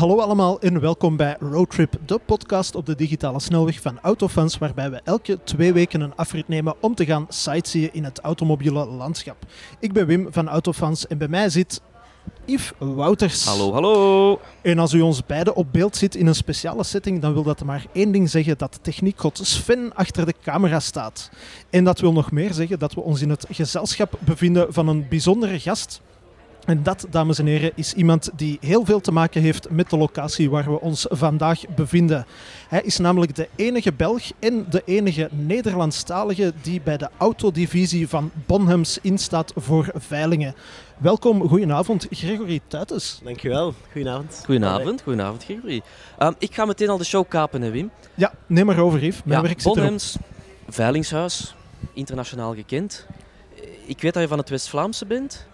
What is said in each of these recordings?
Hallo allemaal en welkom bij Roadtrip, de podcast op de digitale snelweg van Autofans, waarbij we elke twee weken een afrit nemen om te gaan sightseeën in het automobiele landschap. Ik ben Wim van Autofans en bij mij zit Yves Wouters. Hallo, hallo. En als u ons beiden op beeld ziet in een speciale setting, dan wil dat maar één ding zeggen, dat techniekgod Sven achter de camera staat. En dat wil nog meer zeggen dat we ons in het gezelschap bevinden van een bijzondere gast. En dat, dames en heren, is iemand die heel veel te maken heeft met de locatie waar we ons vandaag bevinden. Hij is namelijk de enige Belg en de enige Nederlandstalige die bij de autodivisie van Bonhams instaat voor veilingen. Welkom, goedenavond, Gregory Tuites. Dankjewel, goedenavond. Goedenavond, goedenavond Gregory. Um, ik ga meteen al de show kapen, hè, Wim. Ja, neem maar over, Yves. Mijn ja, werk zit. Bonhams, veilingshuis, internationaal gekend. Ik weet dat je van het West-Vlaamse bent.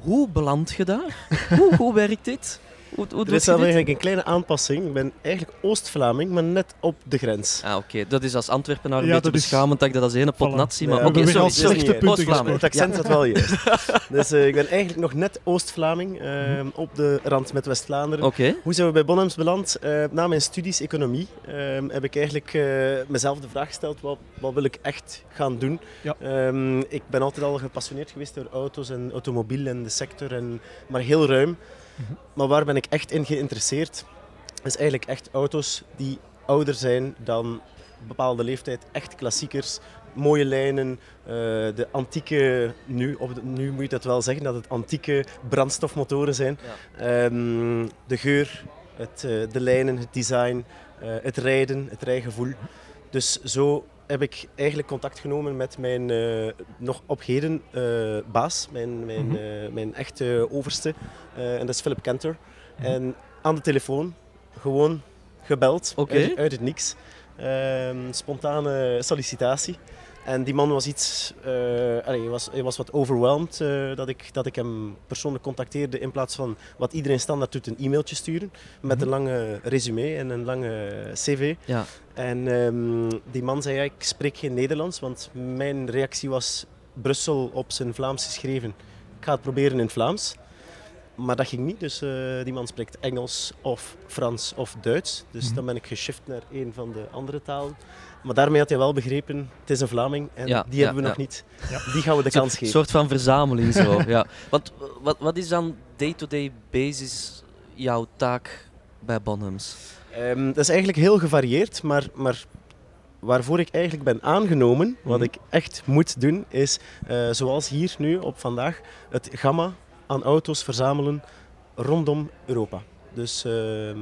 Hoe beland je daar? hoe, hoe werkt dit? Hoe, hoe Er is dit? eigenlijk een kleine aanpassing. Ik ben eigenlijk Oost-Vlaming, maar net op de grens. Ah, oké. Dat is als Antwerpenaar een Ja, beetje dat is- beschamend dat ik dat als ene pot nat zie. Maar oké, sorry. Oost-Vlaming. Het accent zat wel juist. Dus eh, ik ben eigenlijk nog net Oost-Vlaming, eh, op de rand met West-Vlaanderen. Oké. Hoe zijn we bij Bonhams beland? Eh, na mijn studies economie eh, heb ik eigenlijk eh, mezelf de vraag gesteld, wat, wat wil ik echt gaan doen? Ja. Ehm, ik ben altijd al gepassioneerd geweest door auto's en automobiel en de sector, en, maar heel ruim. Maar waar ben ik echt in geïnteresseerd? is eigenlijk echt auto's die ouder zijn dan een bepaalde leeftijd. Echt klassiekers, mooie lijnen, eh, de antieke, nu, de- nu moet je dat wel zeggen, dat het antieke brandstofmotoren zijn. Ehm, de geur, het, eh, de lijnen, het design, eh, het rijden, het rijgevoel. Dus zo heb ik eigenlijk contact genomen met mijn eh, nog op heden eh, baas, mijn, mijn, Mhm. eh, mijn echte overste. En dat is Philip Kenter. En aan de telefoon, gewoon gebeld, uit, uit het niks. Ehm, spontane sollicitatie. En die man was iets, eh, allee, hij, was, hij was wat overwhelmed eh, dat, ik, dat ik hem persoonlijk contacteerde in plaats van wat iedereen standaard doet, een e-mailtje sturen met Mhm. een lange resume en een lange cv. Ja. En ehm, die man zei, ja, ik spreek geen Nederlands, want mijn reactie was Brussel op zijn Vlaams geschreven. Ik ga het proberen in het Vlaams. Maar dat ging niet, dus eh, die man spreekt Engels of Frans of Duits. Dus Mhm. dan ben ik geshift naar een van de andere talen. Maar daarmee had hij wel begrepen, het is een Vlaming en Ja, die ja, hebben we nog niet. Ja. Die gaan we de kans Een geven. soort van verzameling zo. ja. Want wat, wat is dan day-to-day basis jouw taak bij Bonhams? Ehm, dat is eigenlijk heel gevarieerd, maar, maar waarvoor ik eigenlijk ben aangenomen, wat Mhm. ik echt moet doen, is eh, zoals hier nu op vandaag, het gamma aan auto's verzamelen rondom Europa. Dus ehm,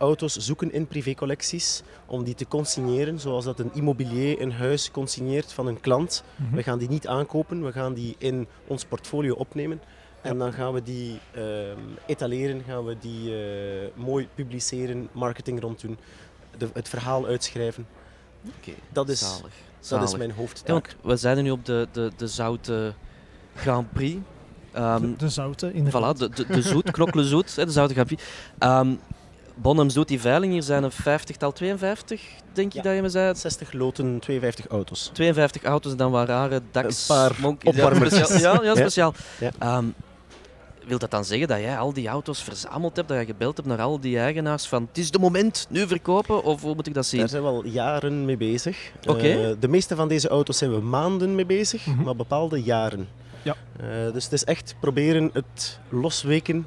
auto's zoeken in privécollecties om die te consigneren, zoals dat een immobilier een huis consigneert van een klant. Mhm. We gaan die niet aankopen, we gaan die in ons portfolio opnemen. En dan gaan we die ehm, etaleren, gaan we die eh, mooi publiceren, marketing rond doen, de, het verhaal uitschrijven. Oké, Dat is, zalig. dat is mijn Ja, hoofdtaak. want we zijn nu op de, de, de Zoute Grand Prix. Ehm, de, de zoute, inderdaad. voilà, de, de, de zoet, knokkelen zoet, hè, de Zoute Grand Prix. Ehm Bonhams doet die veiling, hier zijn een vijftigtal, 52 denk je Ja. dat je me zei. 60 loten, 52 auto's. 52 auto's en dan wat rare Dax, Een paar Monkeys. Ja, speciaal. Ja, speciaal. Ja. Ehm, wil dat dan zeggen dat jij al die auto's verzameld hebt, dat je gebeld hebt naar al die eigenaars van het is de moment, nu verkopen? Of hoe moet ik dat zien? Daar zijn we al jaren mee bezig. Eh, de meeste van deze auto's zijn we maanden mee bezig, Mhm. maar bepaalde jaren. Ja. Eh, dus het is echt proberen het losweken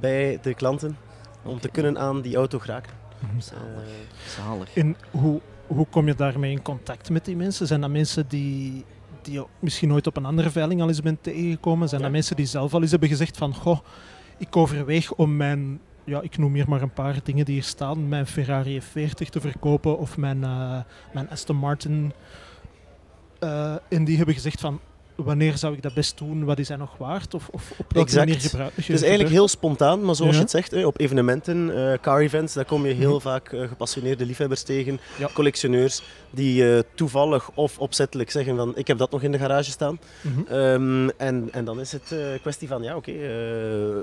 bij de klanten om te kunnen aan die auto geraken. Mhm. Zalig. Eh, Zalig. En hoe, hoe kom je daarmee in contact met die mensen? Zijn dat mensen die, die je misschien nooit op een andere veiling al eens bent tegengekomen? Zijn Ja. dat mensen die zelf al eens hebben gezegd van, goh, ik overweeg om mijn, ja, ik noem hier maar een paar dingen die hier staan, mijn Ferrari F40 te verkopen of mijn, eh, mijn Aston Martin. Eh, en die hebben gezegd van, wanneer zou ik dat best doen? Wat is hij nog waard? Of, of op welke Exact. manier gebruik Het is eigenlijk heel spontaan, maar zoals Ja. je het zegt, op evenementen, eh, car events, daar kom je heel Mhm. vaak eh, gepassioneerde liefhebbers tegen, Ja. collectioneurs, die eh, toevallig of opzettelijk zeggen van ik heb dat nog in de garage staan. Mhm. Ehm, en, en dan is het een kwestie van ja, oké,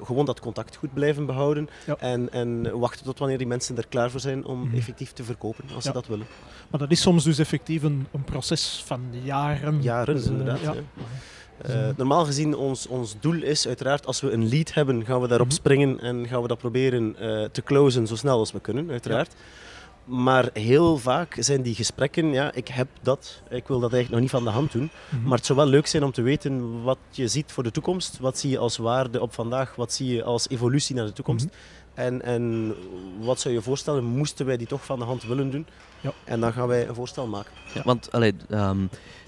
gewoon dat contact goed blijven behouden Ja. en, en wachten tot wanneer die mensen er klaar voor zijn om Mhm. effectief te verkopen, als ze dat willen. Maar dat is soms dus effectief een, een proces van jaren. Jaren, Dus, inderdaad. Uh, normaal gezien, ons, ons doel is uiteraard, als we een lead hebben, gaan we daarop Mhm. springen en gaan we dat proberen eh, te closen zo snel als we kunnen, uiteraard. Maar heel vaak zijn die gesprekken, ja, ik heb dat, ik wil dat eigenlijk nog niet van de hand doen. Mhm. Maar het zou wel leuk zijn om te weten wat je ziet voor de toekomst. Wat zie je als waarde op vandaag? Wat zie je als evolutie naar de toekomst? Mhm. en, en wat zou je voorstellen, moesten wij die toch van de hand willen doen? Ja. En dan gaan wij een voorstel maken. Ja, want allee, ehm,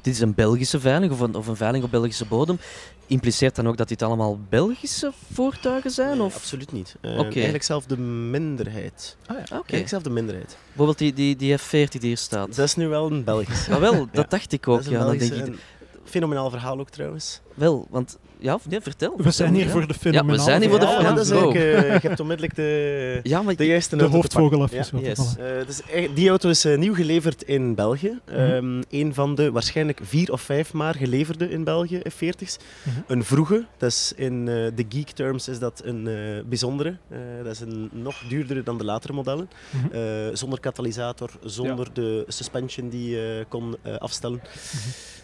dit is een Belgische veiling of een, of een veiling op Belgische bodem. Impliceert dan ook dat dit allemaal Belgische voertuigen zijn? Nee, of? absoluut niet. Eh, Oké. Eigenlijk zelf de minderheid. Ah, ja. Oké. Eigenlijk zelf de minderheid. Bijvoorbeeld die, die, die F40 die hier staat. Dat is nu wel een Belgisch. Ah, wel, dat Ja. dacht ik Dat ook. is een Ja, dan Belgische- denk ik, fenomenaal verhaal ook trouwens. wel, want... Ja, of nee, vertel. We zijn hier Ja. voor de fenomenale zijn hier voor de ja, verhalen. dat is eh, je hebt onmiddellijk de, Ja, maar de juiste De hoofdvogel Ja. afgeschoten. yes. Eh, dus die auto is eh, nieuw geleverd in België. Mhm. Ehm, een van de waarschijnlijk vier of vijf maar geleverde in België, F40's. Mhm. Een vroege, dat is in eh, de geek terms is dat een eh, bijzondere. Eh, dat is een nog duurdere dan de latere modellen. Mhm. Eh, zonder katalysator, zonder de suspension die je kon afstellen.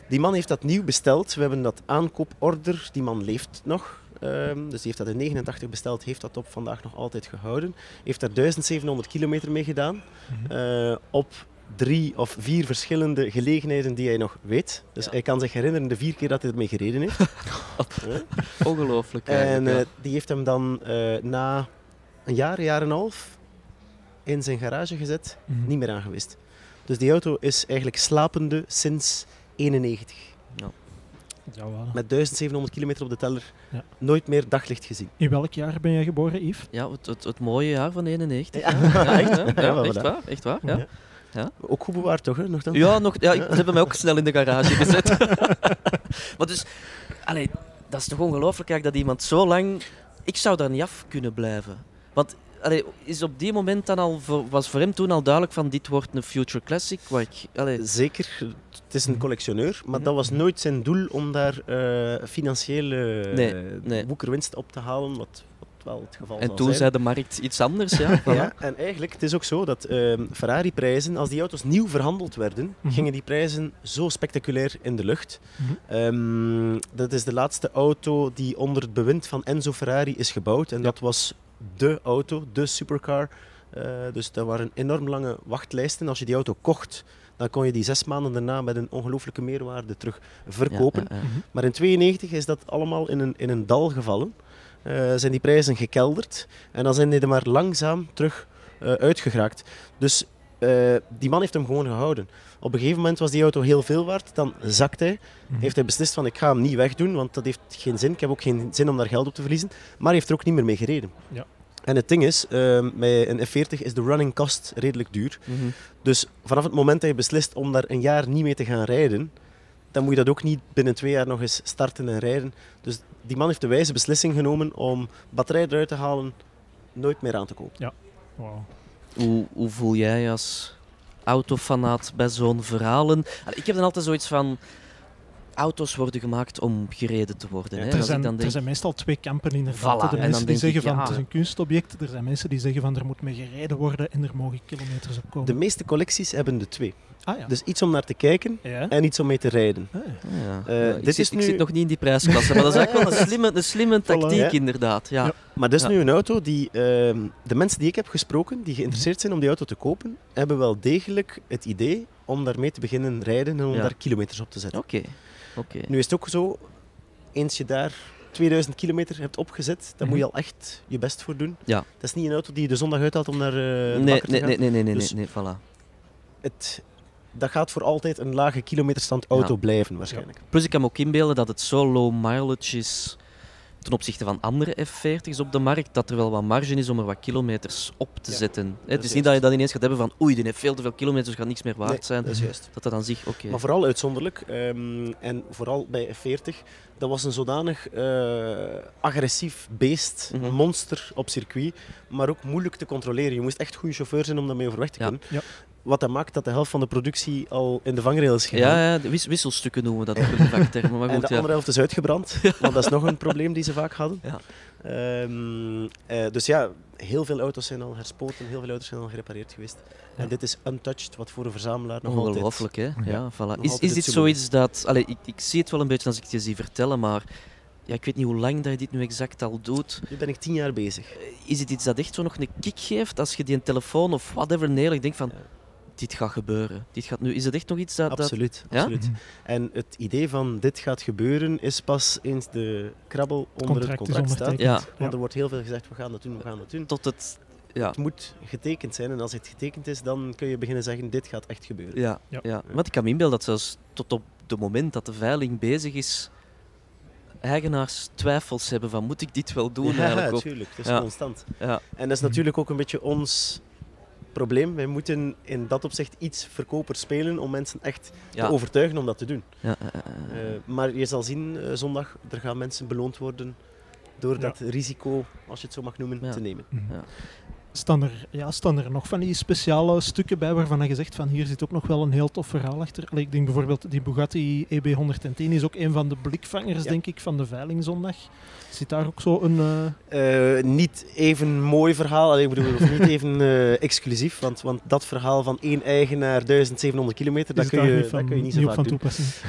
Die man heeft dat nieuw besteld. We hebben dat aankooporder. Die man leeft nog. Ehm, dus die heeft dat in 89 besteld, heeft dat op vandaag nog altijd gehouden. Heeft daar 1700 kilometer mee gedaan. Mhm. Eh, op drie of vier verschillende gelegenheden die hij nog weet. Dus Ja. hij kan zich herinneren de vier keer dat hij ermee gereden heeft. Ja. ongelooflijk En eh, die heeft hem dan eh, na een jaar, jaar en een half in zijn garage gezet, Mhm. niet meer aangewist. Dus die auto is eigenlijk slapende sinds 91. Ja. Met 1700 kilometer op de teller, Ja. nooit meer daglicht gezien. In welk jaar ben jij geboren, Yves? Ja, het, het, het mooie jaar van 91. Ja. Ja, echt, hè? Ja, echt waar, echt waar. Ja. Ja. Ook goed bewaard toch, hè? Nog dan? Ja, nog, ja, ik- ze hebben mij ook snel in de garage gezet. maar dus, allee, dat is toch ongelooflijk dat iemand zo lang... Ik zou daar niet af kunnen blijven. Want allee, is op die moment dan al, voor, was voor hem toen al duidelijk van dit wordt een future classic? Waar ik, allee, Zeker, het is een Mhm. collectioneur, maar Mhm. dat was nooit zijn doel om daar eh, financiële Nee, eh, nee. woekerwinst op te halen, wat, wat wel het geval en zal toen zijn. zei de markt iets anders, ja. Ja, en eigenlijk, het is ook zo dat ehm, Ferrari-prijzen, als die auto's nieuw verhandeld werden, Mhm. gingen die prijzen zo spectaculair in de lucht. Ehm, dat is de laatste auto die onder het bewind van Enzo Ferrari is gebouwd. En dat was de auto, de supercar. Eh, dus daar waren enorm lange wachtlijsten. Als je die auto kocht, dan kon je die zes maanden daarna met een ongelooflijke meerwaarde terug verkopen. Ja, ja, ja. Mhm. Maar in 92 is dat allemaal in een, in een dal gevallen. Eh, zijn die prijzen gekelderd. En dan zijn die er maar langzaam terug eh, uitgeraakt. Dus die man heeft hem gewoon gehouden. Op een gegeven moment was die auto heel veel waard. Dan zakt hij. Mhm. Heeft hij beslist van ik ga hem niet wegdoen, want dat heeft geen zin. Ik heb ook geen zin om daar geld op te verliezen. Maar hij heeft er ook niet meer mee gereden. Ja. En het ding is, eh, bij een F40 is de running cost redelijk duur. Mhm. Dus vanaf het moment dat je beslist om daar een jaar niet mee te gaan rijden, dan moet je dat ook niet binnen twee jaar nog eens starten en rijden. Dus die man heeft de wijze beslissing genomen om batterij eruit te halen, nooit meer aan te kopen. Wauw. Hoe, hoe voel jij als autofanaat bij zo'n verhalen? Ik heb dan altijd zoiets van... Auto's worden gemaakt om gereden te worden. Ja. Hè? Er zijn, ik er zijn meestal twee kampen. Voilà, de en mensen dan die zeggen ik, van ja. het is een kunstobject. Er zijn mensen die zeggen van er moet mee gereden worden en er mogen kilometers op komen. De meeste collecties hebben de twee. Ah ja. Dus iets om naar te kijken ja. en iets om mee te rijden. Ah, ja. Ja. Eh, ik, dit zit, is ik nu- zit nog niet in die prijsklasse, maar dat is eigenlijk wel een slimme, een slimme tactiek inderdaad. Ja. Ja. Maar dat is Ja. nu een auto die ehm, de mensen die ik heb gesproken, die geïnteresseerd zijn om die auto te kopen, hebben wel degelijk het idee om daarmee te beginnen rijden en om Ja. daar kilometers op te zetten. Oké. Nu is het ook zo, eens je daar 2000 kilometer hebt opgezet, dan moet je Mhm. al echt je best voor doen. Ja. Dat is niet een auto die je de zondag uithaalt om naar eh de Nee, te nee, gaan. nee, nee, nee, nee, Dus- nee, nee, voilà. Het, dat gaat voor altijd een lage kilometerstand auto Ja. blijven waarschijnlijk. Plus ik kan me ook inbeelden dat het zo low mileage is ten opzichte van andere F40's op de markt, dat er wel wat marge is om er wat kilometers op te Ja, zetten. Hè, dat Het is niet dat je dan ineens gaat hebben van oei, die heeft veel te veel kilometers, gaat niks meer waard Nee, zijn. dat is juist. Dat dat dan zich, oké. Maar vooral uitzonderlijk, ehm, en vooral bij F40, dat was een zodanig eh, agressief beest, Mhm. monster op circuit, maar ook moeilijk te controleren. Je moest echt goede chauffeur zijn om daarmee overweg te Ja. kunnen. Ja. Wat dat maakt dat de helft van de productie al in de vangrail is gegaan. Ja, ja, de wis- wisselstukken noemen we dat ook in de vaktermen. Maar En goed, de ja. andere helft is uitgebrand, want dat is nog een probleem die ze vaak hadden. Ja. Ehm, eh, dus ja, heel veel auto's zijn al herspoten, heel veel auto's zijn al gerepareerd geweest. Ja. En dit is untouched, wat voor een verzamelaar nog altijd... Ongelooflijk, hè? Ja, voilà. Is, is dit zoiets dat... Allee, ik, ik zie het wel een beetje als ik het je zie vertellen, maar ja, ik weet niet hoe lang dat je dit nu exact al doet. Nu ben ik tien jaar bezig. Eh, Is het iets dat echt zo nog een kick geeft als je die een telefoon of whatever neerlegt, denkt van... Ja. Dit gaat gebeuren. Dit gaat nu... Is het echt nog iets dat... dat Absoluut, Ja? absoluut. En het idee van dit gaat gebeuren is pas eens de krabbel onder het Contract is contract staat. Ja. Want er wordt heel veel gezegd, we gaan dat doen, we gaan dat doen. tot het... Ja, Het moet getekend zijn en als het getekend is, dan kun je beginnen zeggen, dit gaat echt gebeuren. ja, Ja. ja. Want ik kan me inbeelden dat zelfs tot op het moment dat de veiling bezig is, eigenaars twijfels hebben van moet ik dit wel doen ja, eigenlijk? Of- natuurlijk. Het is Ja. constant. ja. En dat is natuurlijk ook een beetje ons probleem. Wij moeten in dat opzicht iets verkoper spelen om mensen echt Ja. te overtuigen om dat te doen. Ja. Eh, maar je zal zien, eh, zondag, er gaan mensen beloond worden door Ja. dat risico, als je het zo mag noemen, Ja. te nemen. Ja. Staan er, ja, staan er nog van die speciale stukken bij waarvan je zegt van hier zit ook nog wel een heel tof verhaal achter? Ik denk bijvoorbeeld die Bugatti E EB110 is ook een van de blikvangers Ja. denk ik van de veilingzondag. Zit daar ook zo een... eh, Eh, niet even mooi verhaal, allee, ik bedoel, of niet even eh, exclusief, want, want dat verhaal van één eigenaar 1700 kilometer, dat kun, je, niet dat kun je niet zo op vaak van doen.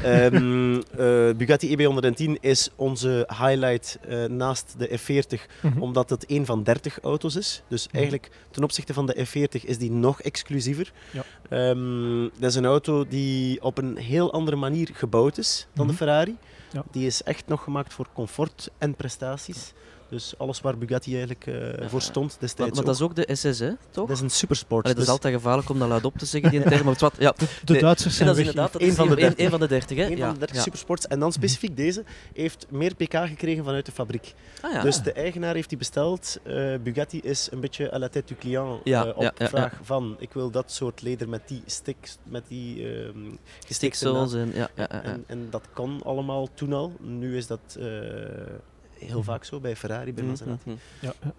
Ehm, eh, Bugatti EB110 is onze highlight naast de F40, Mhm. omdat het een van 30 auto's is. Dus eigenlijk ten opzichte van de F40 is die nog exclusiever. Ja. Ehm, dat is een auto die op een heel andere manier gebouwd is dan de Mhm. Ferrari. Ja. Die is echt nog gemaakt voor comfort en prestaties. Dus alles waar Bugatti eigenlijk eh, voor stond destijds maar dat is ook. de SS, hè? Toch? Dat is een supersport. Dat is Dus altijd gevaarlijk om dat luid op te zeggen, die term. Maar het wat, ja, De Nee, Duitsers zijn dat is inderdaad dat is van de één- 30. één van de 30, hè? een ja, van de 30 ja. supersports. En dan specifiek deze heeft meer pk gekregen vanuit de fabriek. Ah, ja. Dus de eigenaar heeft die besteld. Eh, Bugatti is een beetje à la tête du client eh, op vraag van ik wil dat soort leder met die sticks, met die ehm gestikte Stiksels na- en... En, en dat kon allemaal toen al. Nu is dat heel vaak zo bij Ferrari, bij Mhm, Maserati. mhm. Ja, ja.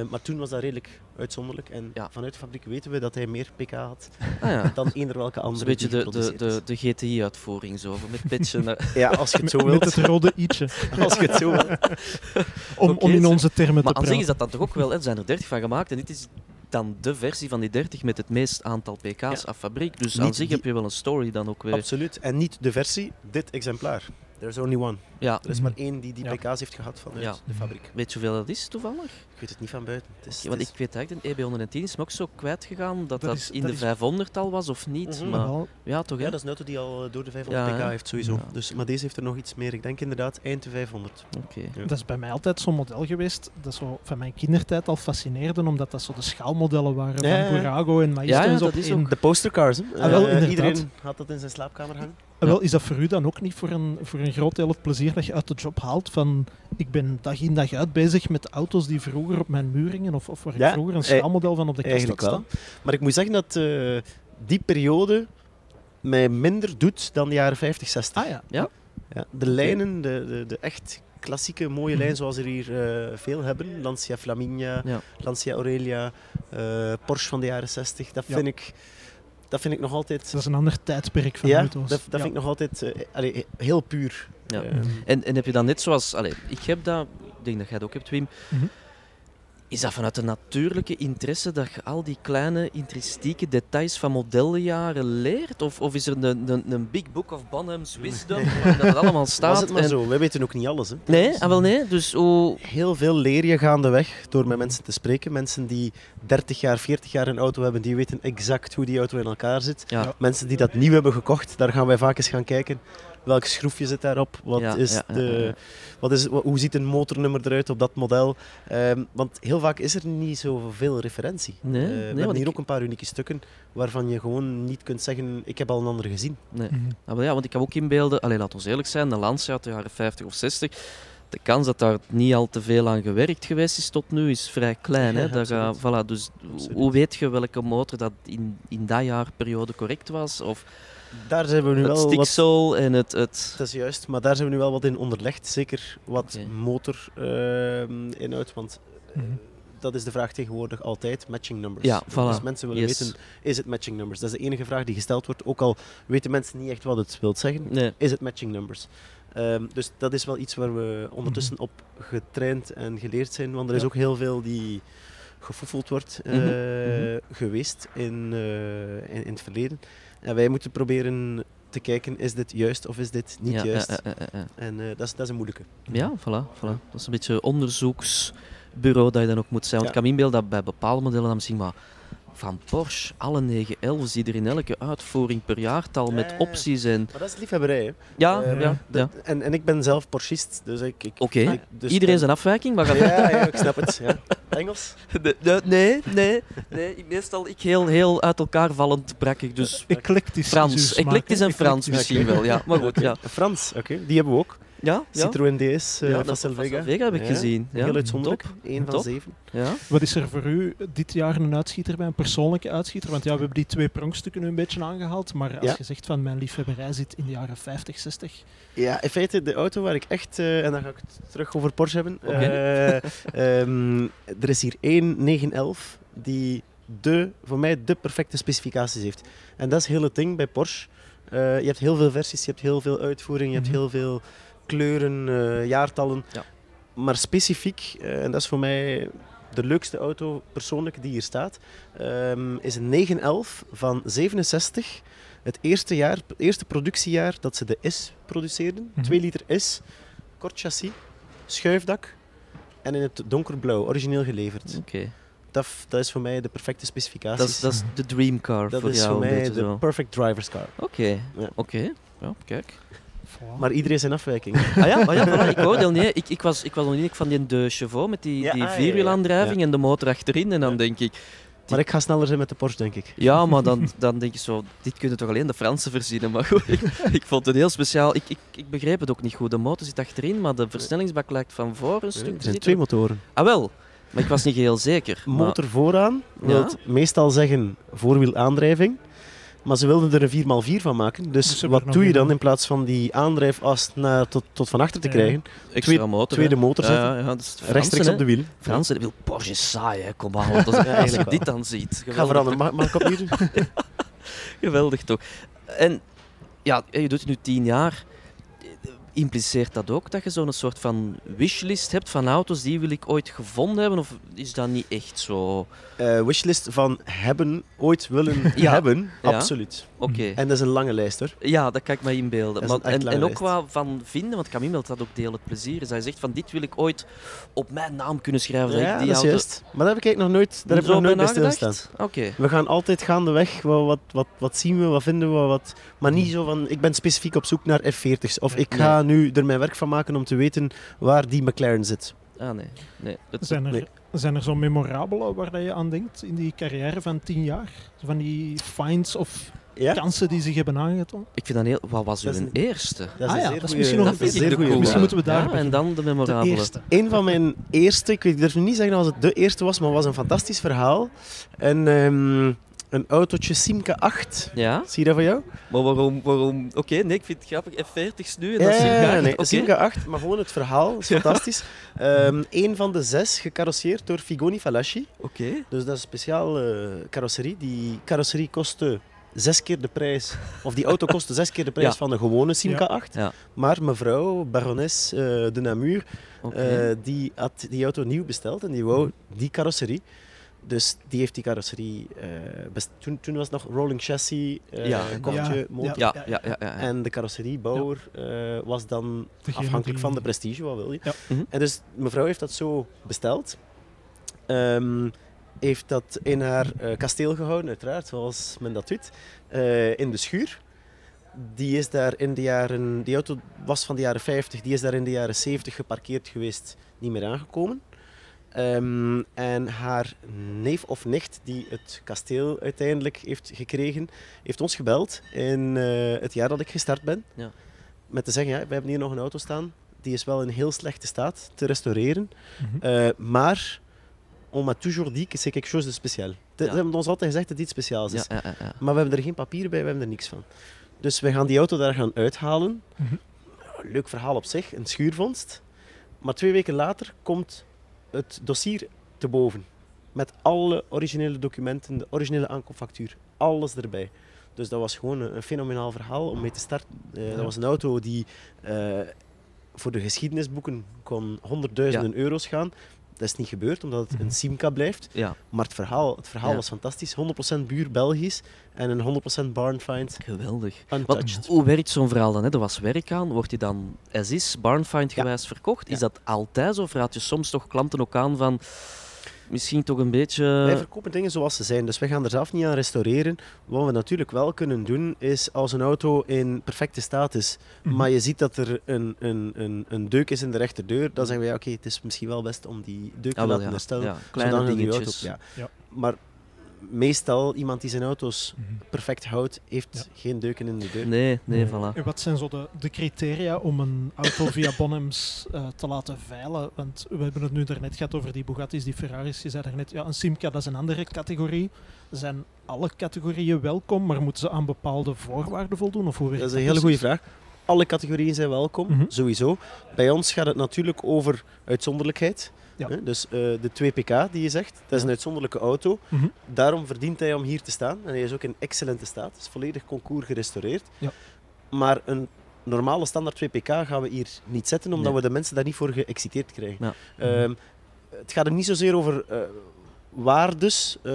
Eh, maar toen was dat redelijk uitzonderlijk. En Ja. vanuit de fabriek weten we dat hij meer pk had Ah, ja. dan eender welke Dat is andere een beetje die de, de, de, de GTI-uitvoering zo, met pitchen. Ja, als je het zo Met wilt. het rode i'tje. Als je het zo wilt. Om, om in onze termen Maar te aan praten. zich is dat dan toch ook wel, er zijn er 30 van gemaakt en dit is dan de versie van die 30 met het meest aantal pk's Ja. af fabriek. Dus Niet aan zich die- heb je wel een story dan ook weer. Absoluut. En niet de versie, dit exemplaar. There's only one. Ja, Er is maar één die die Ja. pk's heeft gehad vanuit Ja. de fabriek. weet je hoeveel dat is toevallig? Ik weet het niet van buiten. Het is, want het ik weet eigenlijk, de EB110 is me ook zo kwijtgegaan dat dat, Dat in dat de is- 500 al was of niet. Mhm. Maar ja, toch ja, dat is een auto die al eh, door de 500 Ja, pk heeft sowieso. Ja. Dus, maar deze heeft er nog iets meer. Ik denk inderdaad eind de 500. Oké. Ja. dat is bij mij altijd zo'n model geweest dat zo van mijn kindertijd al fascineerde, omdat dat zo de schaalmodellen waren van Burago en Maestro Ja, ja, en zo dat is ook- De postercars, hè? Ah, wel, Eh, iedereen had dat in zijn slaapkamer hangen. Wel, is dat voor u dan ook niet voor een, voor een groot deel het plezier dat je uit de job haalt van ik ben dag in dag uit bezig met auto's die vroeger op mijn muur hingen of, of waar Ja, ik vroeger een eh, schaalmodel van op de kast had staan? Maar ik moet zeggen dat eh, die periode mij minder doet dan de jaren 50, 60. Ah ja. Ja? Ja, de lijnen, de, de, de echt klassieke mooie Mhm. lijn zoals er hier eh, veel hebben. Lancia Flaminia, Ja. Lancia Aurelia, Porsche van de jaren 60. Dat Ja. vind, ik, dat vind ik nog altijd... Dat is een ander tijdperk van ja, auto's. dat, dat vind ik nog altijd allee, heel puur. Ja. En, en heb je dan net zoals, allee, ik heb dat, ik denk dat jij dat ook hebt, Wim. Mhm. Is dat vanuit de natuurlijke interesse dat je al die kleine intrinsieke details van modellenjaren leert? Of, of is er een, een, een big book of Bonham's wisdom waarin dat het allemaal staat? was het maar en- zo. Wij weten ook niet alles. Hè. Nee, ah, wel nee. Dus hoe... Heel veel leer je gaandeweg door met mensen te spreken. Mensen die 30 jaar, 40 jaar een auto hebben, die weten exact hoe die auto in elkaar zit. Ja. Mensen die dat nieuw hebben gekocht, daar gaan wij vaak eens gaan kijken. Welk schroefje zit daarop? Wat Ja, is ja, de, ja, ja. Wat is, hoe ziet een motornummer eruit op dat model? Ehm, want heel vaak is er niet zoveel referentie. Nee, nee, we hebben hier ik- ook een paar unieke stukken waarvan je gewoon niet kunt zeggen, ik heb al een andere gezien. Nee. Mhm. Ah, ja, want ik heb ook inbeelden, allee, laat ons eerlijk zijn, een Lancia uit de jaren 50 of 60. De kans dat daar niet al te veel aan gewerkt geweest is tot nu is vrij klein. Hè? Daar, absoluut. voilà, dus Absoluut. hoe weet je welke motor dat in, in dat jaarperiode correct was? Of Daar zijn we nu het wel wat... stiksel en het... het... Dat is juist, maar daar zijn we nu wel wat in onderlegd. Zeker wat Oké. motorinhoud, want eh, Mhm. dat is de vraag tegenwoordig altijd, matching numbers. Ja, Dus voilà. mensen willen Yes. weten, is het matching numbers? Dat is de enige vraag die gesteld wordt, ook al weten mensen niet echt wat het wil zeggen. Nee. Is het matching numbers? Ehm, dus dat is wel iets waar we ondertussen op getraind en geleerd zijn. Want er is Ja. ook heel veel die gefoefeld wordt eh, Mhm. Mhm. geweest in, eh, in, in het verleden. En wij moeten proberen te kijken, is dit juist of is dit niet ja, juist? ja. En eh, dat, is, dat is een moeilijke. Ja, voilà, voilà. Dat is een beetje onderzoeksbureau dat je dan ook moet zijn. Want Ja. ik kan me inbeelden dat bij bepaalde modellen dan misschien maar van Porsche, alle 911's die er in elke uitvoering per jaartal met Ja. opties en... Maar dat is liefhebberij. Hè? Ja, Eh, ja, ja. En, en ik ben zelf Porschist, dus ik... ik Oké, ik- dus iedereen zijn afwijking, maar... Ja, ja, ik snap het. Ja. Engels? Nee, nee, nee. nee. Ik- Meestal ik heel, heel uit elkaar vallend brakkig, dus... Eclectisch. Frans. Eclectisch en Frans Eclectisch. misschien wel, ja. Maar goed, ja. Frans, oké. Die hebben we ook. Ja, ja. Citroën DS uh, Ja, van Selvega. Vega heb ik Ja, gezien. Ja. Heel uitzonderlijk. Top. Eén van Top. zeven. Ja. Wat is er voor u dit jaar een uitschieter bij, een persoonlijke uitschieter? Want ja, we hebben die twee pronkstukken nu een beetje aangehaald, maar als Ja. je zegt van mijn liefhebberij zit in de jaren 50, 60. Ja, in feite de auto waar ik echt, eh, en dan ga ik het terug over Porsche hebben. Eh, ehm, er is hier één 911 die de, voor mij de perfecte specificaties heeft. En dat is heel het ding bij Porsche. Eh, je hebt heel veel versies, je hebt heel veel uitvoering, je Mhm. hebt heel veel kleuren, eh, jaartallen. Ja. Maar specifiek, eh, en dat is voor mij de leukste auto persoonlijk die hier staat, ehm, is een 911 van 67. Het eerste, jaar, eerste productiejaar dat ze de S produceerden. Mhm. 2 liter S, kort chassis, schuifdak en in het donkerblauw, origineel geleverd. Oké. Dat, dat is voor mij de perfecte specificaties. Dat is, dat is de dream car Dat voor is jou. voor een mij beetje de perfect driver's car. Oké, Ja. oké. Ja, kijk. Voilà. Maar iedereen zijn afwijking. Ah ja, ah ja voilà, ik oordeel niet. Ik, ik, was, ik was nog niet van die de Chevaux met die, Ja, die ah, vierwielaandrijving ja. en de motor achterin. En dan Ja. denk ik, maar ik ga sneller zijn met de Porsche, denk ik. ja, maar dan, dan denk je zo, dit kunnen toch alleen de Fransen verzinnen. Maar goed, ik, ik vond het heel speciaal. Ik, ik, ik begreep het ook niet goed. De motor zit achterin, maar de versnellingsbak lijkt van voor een stuk Er zijn twee motoren. Ah wel, maar ik was niet heel zeker. Maar- Motor vooraan wil meestal zeggen voorwielaandrijving. Maar ze wilden er een 4x4 van maken. Dus, Dus wat doe je dan in plaats van die aandrijfas naar, tot, tot van achter te Ja. krijgen? extra twee- motor, tweede motor zetten. Ja, ja, dat is Fransen, Rechtstreeks hè. op de wiel. Fransen, wil Porsche is saai, hè. Kom aan, als, als je eigenlijk dit dan ziet. Ga veranderen. Mag, mag ik opnieuw doen? Geweldig toch. En ja, je doet het nu tien jaar. Impliceert dat ook dat je zo'n soort van wishlist hebt van auto's die wil ik ooit gevonden hebben? Of is dat niet echt zo? Eh, wishlist van hebben, ooit willen Ja. hebben. Ja. Absoluut. Oké. En dat is een lange lijst hoor. Ja, dat kan ik me inbeelden. Dat Maar, en, ook qua van vinden, want inbeelden dat dat ook deel het plezier is. Hij zegt van dit wil ik ooit op mijn naam kunnen schrijven. dat Ja, ik die dat is auto... juist. Maar daar heb ik eigenlijk nog nooit, daar heb ik nog nooit bij stilgestaan. Oké. We gaan altijd gaandeweg, wat, wat, wat, wat zien we, wat vinden we, wat... maar niet zo van, ik ben specifiek op zoek naar F40's. Of ik ga nu er mijn werk van maken om te weten waar die McLaren zit. Ah nee. nee. Het, Zijn er, Nee. zijn er zo memorabele waar dat je aan denkt in die carrière van tien jaar? Van die finds of Ja? kansen die zich hebben aangetoond? ik vind dat heel... Wat was uw een- eerste? Dat is Ah ja, dat is misschien nog een zeer de goeie Misschien moeten we daar Ja, en dan de De memorabele. eerste. Een van mijn eerste, ik durf niet zeggen als het de eerste was, maar was een fantastisch verhaal. En, ehm, een autootje Simca 8. Ja? Zie je dat van jou? Maar waarom... waarom... Oké, nee, ik vind het grappig. F40's nu en Ja, Simca ja, acht, nee, oké. Simca 8, maar gewoon het verhaal is fantastisch. Ehm een van de zes gecarrosseerd door Figoni Falaschi. Oké. Dus dat is een speciaal eh, carrosserie. Die carrosserie kostte zes keer de prijs, of die auto kostte zes keer de prijs Ja. van een gewone Simca Ja. 8. Ja. Maar mevrouw, barones eh, de Namur, eh, die had die auto nieuw besteld en die wou die carrosserie. Dus die heeft die carrosserie... eh, best- toen, toen was het nog rolling chassis, eh Ja. kortje, Ja. motor. ja, ja, ja, ja, ja. En de carrosseriebouwer eh, was dan Degene afhankelijk die- van de prestige, wat wil je. Ja. Mhm. En dus mevrouw heeft dat zo besteld. Ehm, heeft dat in haar eh, kasteel gehouden, uiteraard, zoals men dat doet. eh, in de schuur. Die is daar in de jaren... Die auto was van de jaren 50, die is daar in de jaren 70 geparkeerd geweest, niet meer aangekomen. Ehm, en haar neef of nicht, die het kasteel uiteindelijk heeft gekregen, heeft ons gebeld in eh, het jaar dat ik gestart ben. Ja. Met te zeggen, ja, we hebben hier nog een auto staan. Die is wel in heel slechte staat te restaureren. Mhm. Eh, maar, on m'a toujours dit que c'est quelque chose de spécial. Ja. Ze hebben ons altijd gezegd dat dit speciaals is. Ja, ja, ja, ja. Maar we hebben er geen papieren bij, we hebben er niks van. Dus we gaan die auto daar gaan uithalen. Mhm. Leuk verhaal op zich, een schuurvondst. Maar twee weken later komt het dossier te boven. Met alle originele documenten, de originele aankoopfactuur, alles erbij. Dus dat was gewoon een, een fenomenaal verhaal om mee te starten. Eh, Ja. Dat was een auto die eh, voor de geschiedenisboeken kon honderdduizenden euro's gaan. Dat is niet gebeurd, omdat het een Simca blijft. Ja, Maar het verhaal, het verhaal Ja. was fantastisch. 100% buur Belgisch en een 100% barn find geweldig. Want, hoe werkt zo'n verhaal dan? Hè? Er was werk aan, wordt die dan as is, barnfind gewijs verkocht? Is dat altijd zo? Of raad je soms toch klanten ook aan van misschien toch een beetje... Wij verkopen dingen zoals ze zijn, dus wij gaan er zelf niet aan restaureren. Wat we natuurlijk wel kunnen doen, is als een auto in perfecte staat is, Mhm. maar je ziet dat er een, een, een, een deuk is in de rechterdeur, dan zeggen wij, oké, het is misschien wel best om die deuk te Ah, wel, laten ja. herstellen. Ja, kleine zodanig dat die dingetjes. Auto, ja. Ja. Maar meestal, iemand die zijn auto's Mhm. perfect houdt, heeft Ja. geen deuken in de deur. Nee, nee, voilà. En wat zijn zo de, de criteria om een auto via Bonhams eh, te laten veilen? Want we hebben het nu daarnet gehad over die Bugattis, die Ferraris. Je zei daarnet, ja, een Simca dat is een andere categorie. Zijn alle categorieën welkom, maar moeten ze aan bepaalde voorwaarden voldoen? Of hoe werkt Dat is een hele goede vraag. Alle categorieën zijn welkom, Mhm. sowieso. Bij ons gaat het natuurlijk over uitzonderlijkheid. Ja. Dus eh, de 2PK die je zegt, dat is een uitzonderlijke auto. Mhm. Daarom verdient hij om hier te staan. En hij is ook in excellente staat. Het is volledig concours gerestaureerd. Ja. Maar een normale standaard 2PK gaan we hier niet zetten, omdat Nee. we de mensen daar niet voor geëxciteerd krijgen. Ja. Ehm, het gaat er niet zozeer over eh, waardes. eh,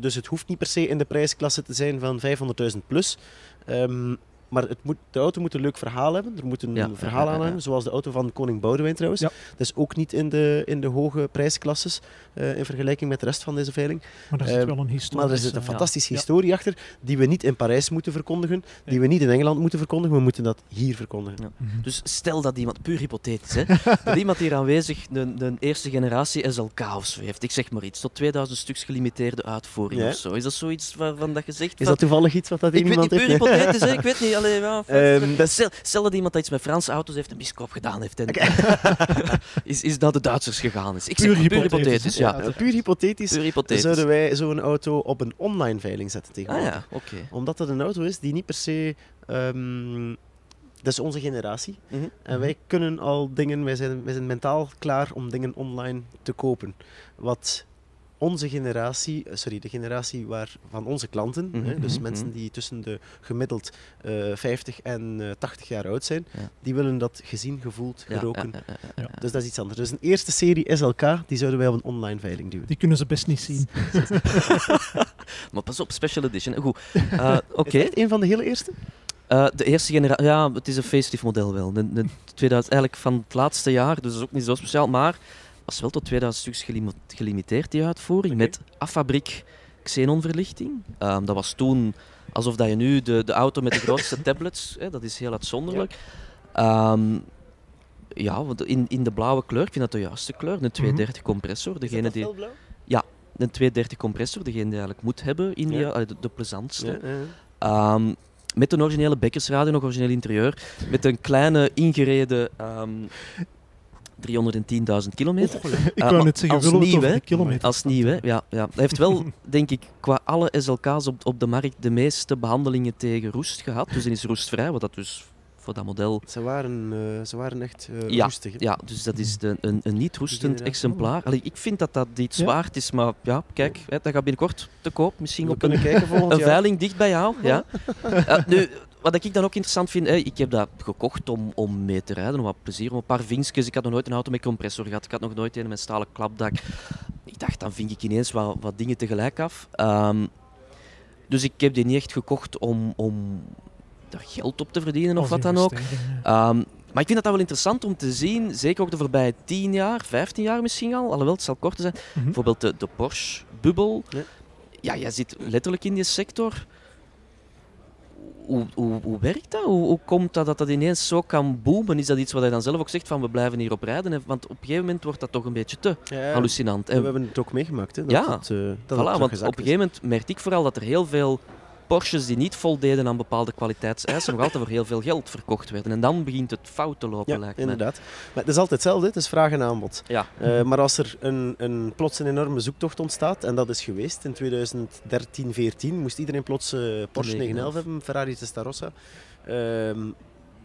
dus het hoeft niet per se in de prijsklasse te zijn van 500.000 plus. Ehm, maar het moet, de auto moet een leuk verhaal hebben. Er moet een Ja, verhaal ja, aan ja. hebben, zoals de auto van Koning Boudewijn trouwens. Ja. Dat is ook niet in de, in de hoge prijsklasses eh, in vergelijking met de rest van deze veiling. Maar daar zit Eh, wel een historie. Maar er zit een ja. fantastische Ja. historie achter, die we niet in Parijs moeten verkondigen, die we niet in Engeland moeten verkondigen, we moeten dat hier verkondigen. Ja. Mhm. Dus stel dat iemand, puur hypothetisch, hè, dat iemand hier aanwezig een, een eerste generatie SLK of zo heeft, ik zeg maar iets, tot 2000 stuks gelimiteerde uitvoering Ja. of zo. Is dat zoiets waarvan dat je zegt? Is dat toevallig iets wat dat ik weet iemand niet, puur heeft? hypothetisch, hè, ik weet niet. Allee, ja, Ehm, dat stel, stel dat iemand dat iets met Franse auto's heeft en miskoop gedaan heeft. En, is, is dat de Duitsers gegaan is. Ik zeg Puur maar, puur hypothetisch, hypothetisch, ja. ja. Ja, puur hypothetisch Puur hypothetisch. zouden wij zo'n auto op een online veiling zetten Ah tegenwoordig. ja, oké. Omdat dat een auto is die niet per se... ehm, dat is onze generatie. Mhm. En wij kunnen al dingen... Wij zijn, wij zijn mentaal klaar om dingen online te kopen. Wat onze generatie... eh, Sorry, de generatie waar, van onze klanten... Mhm, hè, dus mhm, mensen mhm. die tussen de gemiddeld eh 50 en eh 80 jaar oud zijn... Ja. Die willen dat gezien, gevoeld, Ja, geroken. ja, ja, ja, ja. Dus dat is iets anders. Dus een eerste serie SLK, die zouden wij op een online veiling duwen. Die kunnen ze best niet zien. Maar pas op, special edition. Goed. Eh, Oké. Een van de hele eerste? Eh, de eerste generatie, ja, het is een facelift model wel. De, de 2000, eigenlijk van het laatste jaar, dus dat is ook niet zo speciaal, maar was wel tot 2000 stuks gelimi- gelimiteerd die uitvoering met affabriek xenonverlichting. Ehm, dat was toen alsof dat je nu de, de auto met de grootste tablets, hè, dat is heel uitzonderlijk. Ehm, ja, want in, in de blauwe kleur, ik vind dat de juiste kleur, een 230 compressor. Degene die, een 230 compressor, degene die eigenlijk moet hebben in die, Ja. allee, de, de plezantste. Ja, ja. Ehm, met een originele bekkersradio, nog origineel interieur. Met een kleine ingereden 310.000 kilometer. Ik Eh, wou maar net zeggen, als nieuw, hè? kilometer Als nieuw, hè? Ja, ja. Hij heeft wel, denk ik, qua alle SLK's op, op de markt de meeste behandelingen tegen roest gehad. Dus die is roestvrij, wat dat dus voor dat model... Ze, waren, eh, ze waren echt eh Ja, roestig. hè? Ja, dus dat is de, een, een niet roestend exemplaar. Allee, ik vind dat dat iets Ja. waard is, maar ja, kijk, hè, dat gaat binnenkort te koop. Misschien We op een kunnen kijken volgend een veiling dicht bij jou, ja. Nu, wat ik dan ook interessant vind, hè, ik heb dat gekocht om, om mee te rijden, om wat plezier, om een paar vinkjes. Ik had nog nooit een auto met compressor gehad, ik had nog nooit een met stalen klapdak. Ik dacht, dan vink ik ineens wat, wat dingen tegelijk af. Ehm, dus ik heb die niet echt gekocht om, om daar geld op te verdienen of wat dan ook. Ehm, maar ik vind dat, dat wel interessant om te zien, zeker ook de voorbije 10 jaar, 15 jaar misschien al, alhoewel het zal korter zijn. Mhm. Bijvoorbeeld de, de Porsche-bubbel. Ja. Ja, jij zit letterlijk in die sector. Hoe, hoe, hoe werkt dat? Hoe, hoe komt dat dat dat ineens zo kan boomen? Is dat iets wat hij dan zelf ook zegt van we blijven hierop rijden? Want op een gegeven moment wordt dat toch een beetje te Ja, hallucinant. we En, hebben het ook meegemaakt. Hè, dat Ja. het, eh, dat het voilà, want op een gegeven moment merkte ik vooral dat er heel veel Porsches die niet voldeden aan bepaalde kwaliteitseisen, nog altijd voor heel veel geld verkocht werden. En dan begint het fout te lopen, Ja, lijkt me. inderdaad. Maar het is altijd hetzelfde, het is vraag en aanbod. Ja. Eh, maar als er een, een, plots een enorme zoektocht ontstaat, en dat is geweest in 2013, 14, moest iedereen plots eh, Porsche 911 hebben, Ferrari Testarossa. Ehm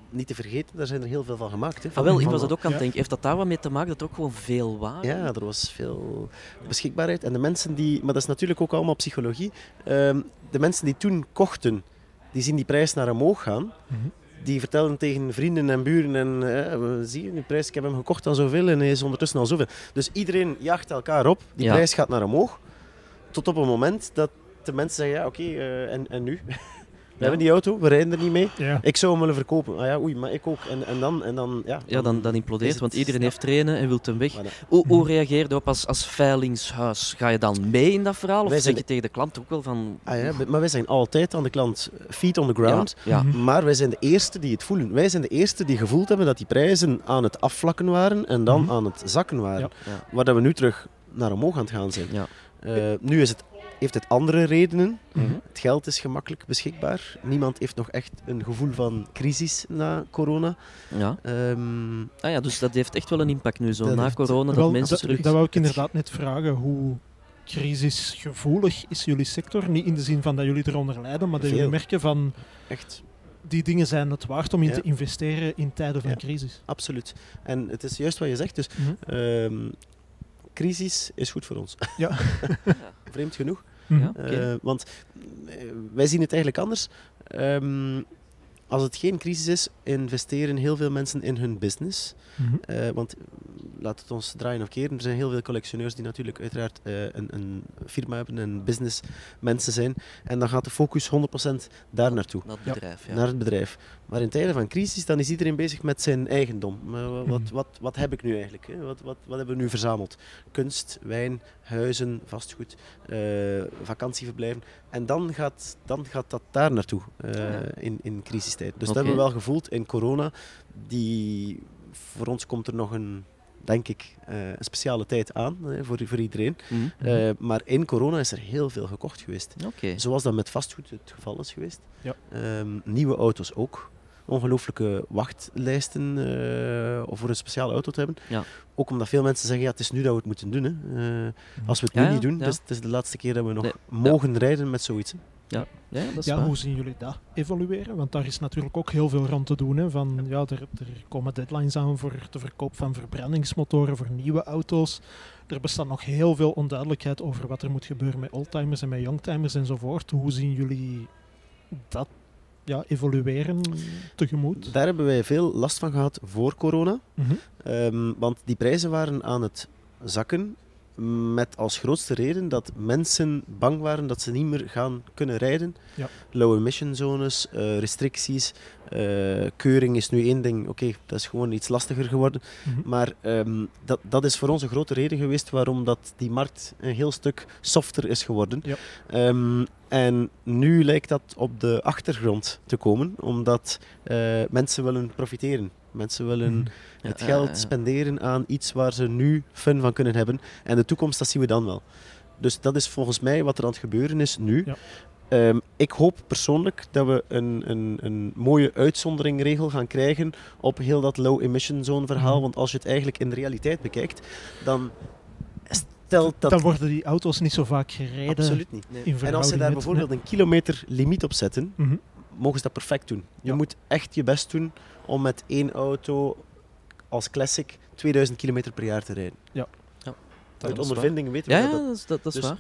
niet te vergeten, daar zijn er heel veel van gemaakt. Hè, Ah, wel, ik van- was dat ook aan het denken. Heeft dat daar wat mee te maken dat er ook gewoon veel waren? Ja, er was veel beschikbaarheid. En de mensen die, maar dat is natuurlijk ook allemaal psychologie. Ehm, de mensen die toen kochten, die zien die prijs naar omhoog gaan. Mhm. die vertellen tegen vrienden en buren en eh, we- zie je, die prijs, ik heb hem gekocht aan zoveel en hij is ondertussen al zoveel. Dus iedereen jaagt elkaar op, die Ja. prijs gaat naar omhoog, tot op een moment dat de mensen zeggen, ja oké, eh, en, en nu? We hebben die auto, we rijden er niet mee. Ja. Ik zou hem willen verkopen. Ah ja, oei, maar ik ook. En, en dan, en dan, ja. Ja, dan, dan implodeert, het want iedereen heeft trainen en wil hem weg. Hoe, hoe reageer je op als, als veilingshuis? Ga je dan mee in dat verhaal? Of Wij zeg zijn je tegen de klant ook wel van... Ah ja, maar wij zijn altijd aan de klant feet on the ground. Ja, Mhm. Maar wij zijn de eerste die het voelen. Wij zijn de eerste die gevoeld hebben dat die prijzen aan het afvlakken waren en dan Mhm. aan het zakken waren. Ja. Ja. Waar dat we nu terug naar omhoog aan het gaan zijn. Ja. Eh, nu is het, heeft het andere redenen. Mhm. Het geld is gemakkelijk beschikbaar. Niemand heeft nog echt een gevoel van crisis na corona. ja. Ehm, Ah ja, dus dat heeft echt wel een impact nu, zo na corona, dat Wel, mensen terug... dat wou ik inderdaad net vragen. Hoe crisisgevoelig is jullie sector? Niet in de zin van dat jullie eronder lijden, maar dat Veel. jullie merken van echt, die dingen zijn het waard om in Ja. te investeren in tijden van Ja. crisis. absoluut. En het is juist wat je zegt. Dus Mhm. ehm, crisis is goed voor ons. Ja. Vreemd genoeg. Mhm. Ja. Eh, want eh, wij zien het eigenlijk anders. Ehm, als het geen crisis is, investeren heel veel mensen in hun business. Mhm. Eh, want eh, laat het ons draaien of keren. Er zijn heel veel collectioneurs die natuurlijk uiteraard eh, een, een firma hebben en business mensen zijn. En dan gaat de focus 100% daar naartoe. Dat Ja. bedrijf, ja. Naar het bedrijf. Maar in tijden van crisis, dan is iedereen bezig met zijn eigendom. Maar wa- wat, Mhm. wat, wat heb ik nu eigenlijk? Hè? Wat, wat, wat hebben we nu verzameld? Kunst, wijn, huizen, vastgoed, eh, vakantieverblijven. En dan gaat, dan gaat dat daar naartoe eh, Ja. in, in crisistijd. Dus dat hebben we wel gevoeld in corona. Die, voor ons komt er nog een, denk ik, eh, een speciale tijd aan eh, voor, voor iedereen. Mhm. Eh, maar in corona is er heel veel gekocht geweest. Zoals dat met vastgoed het geval is geweest. Ja. Ehm, nieuwe auto's ook. Ongelooflijke wachtlijsten eh, om voor een speciale auto te hebben. Ja. Ook omdat veel mensen zeggen, ja, het is nu dat we het moeten doen. Hè. Eh, als we het Ja, nu ja, niet doen, ja. dus het is de laatste keer dat we nog Nee, mogen rijden met zoiets. hè. Ja, ja, dat is Ja, waar. hoe zien jullie dat evolueren? Want daar is natuurlijk ook heel veel rond te doen. Hè. Van, ja, er, er komen deadlines aan voor de verkoop van verbrandingsmotoren voor nieuwe auto's. Er bestaat nog heel veel onduidelijkheid over wat er moet gebeuren met oldtimers en met youngtimers enzovoort. Hoe zien jullie dat ja, evolueren tegemoet? Daar hebben wij veel last van gehad voor corona. Mhm. Ehm, want die prijzen waren aan het zakken. Met als grootste reden dat mensen bang waren dat ze niet meer gaan kunnen rijden. Ja. Low emission zones, eh, restricties. eh, keuring is nu één ding. Oké, dat is gewoon iets lastiger geworden. Mhm. Maar ehm, dat, dat is voor ons een grote reden geweest waarom dat die markt een heel stuk softer is geworden. Ja. Ehm, en nu lijkt dat op de achtergrond te komen, omdat eh, mensen willen profiteren. Mensen willen Mhm. Het ja, geld ja. spenderen aan iets waar ze nu fun van kunnen hebben. En de toekomst, dat zien we dan wel. Dus dat is volgens mij wat er aan het gebeuren is nu. Ja. Ehm, ik hoop persoonlijk dat we een, een, een mooie uitzonderingregel gaan krijgen op heel dat low emission zone verhaal. Mhm. Want als je het eigenlijk in de realiteit bekijkt, dan stelt dat Dan worden die auto's niet zo vaak gereden. absoluut niet. Nee. En als ze daar met- bijvoorbeeld een kilometer limiet op zetten, Mhm. mogen ze dat perfect doen. Je Ja. moet echt je best doen om met één auto als classic 2000 kilometer per jaar te rijden. Ja. Ja. Uit dat is ondervinding weten we ja, dat. dat is, dat, dat is Dus- waar.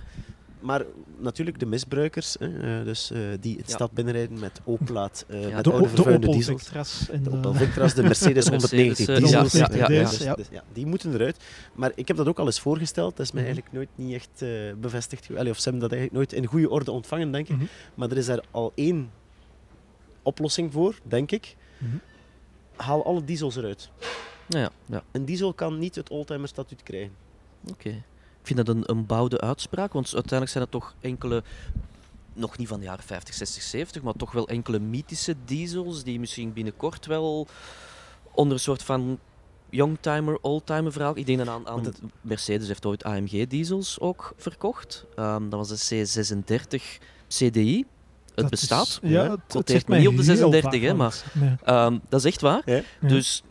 Maar natuurlijk de misbruikers, hè, eh, dus, eh, die het Ja. stad binnenrijden met Opelaat, eh Ja, met De, oude de vervuilde Opel diesels. Vectras en De de, Opel Victras, de Mercedes De 190 Mercedes, diesels. ja, ja, ja, Dus- ja. dus ja, die moeten eruit. Maar ik heb dat ook al eens voorgesteld. Dat is mij Mhm. eigenlijk nooit niet echt eh, bevestigd. Allee, of ze hebben dat eigenlijk nooit in goede orde ontvangen, denk ik. Mhm. Maar er is daar al één oplossing voor, denk ik. Mhm. Haal alle diesels eruit. Ja, ja. Een diesel kan niet het oldtimer statuut krijgen. oké. Ik vind dat een, een bouwde uitspraak, want uiteindelijk zijn het toch enkele, nog niet van de jaren 50, 60, 70, maar toch wel enkele mythische diesels die misschien binnenkort wel onder een soort van youngtimer, oldtimer verhaal. Ik denk dan aan, aan het- Mercedes heeft ooit AMG diesels ook verkocht. Ehm, dat was de C36 CDI. Het Dat bestaat. is- ja, het, niet op de heel 36, hè, maar. Nee. ehm, dat is echt waar. Ja. Dus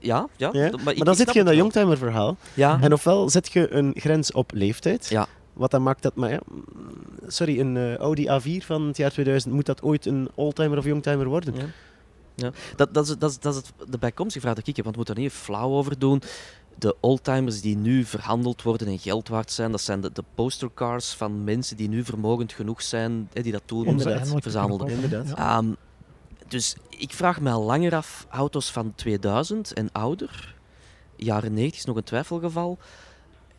ja, ja. Maar, ik- dan ik zit je in dat het wel. youngtimer verhaal. Ja, En ofwel zet je een grens op leeftijd. Ja. Wat dan maakt dat... Maar ja, sorry, een eh, Audi A4 van het jaar 2000, moet dat ooit een oldtimer of youngtimer worden? Ja. Ja. Dat, dat, is, dat, is, dat is het, de bijkomstige vraag dat ik heb, want we moeten er niet flauw over doen. De oldtimers die nu verhandeld worden en geld waard zijn, dat zijn de, de postercars van mensen die nu vermogend genoeg zijn, hè, die dat toen verzamelden. Inderdaad. Ehm, dus ik vraag me al langer af, auto's van 2000 en ouder, jaren 90 is nog een twijfelgeval,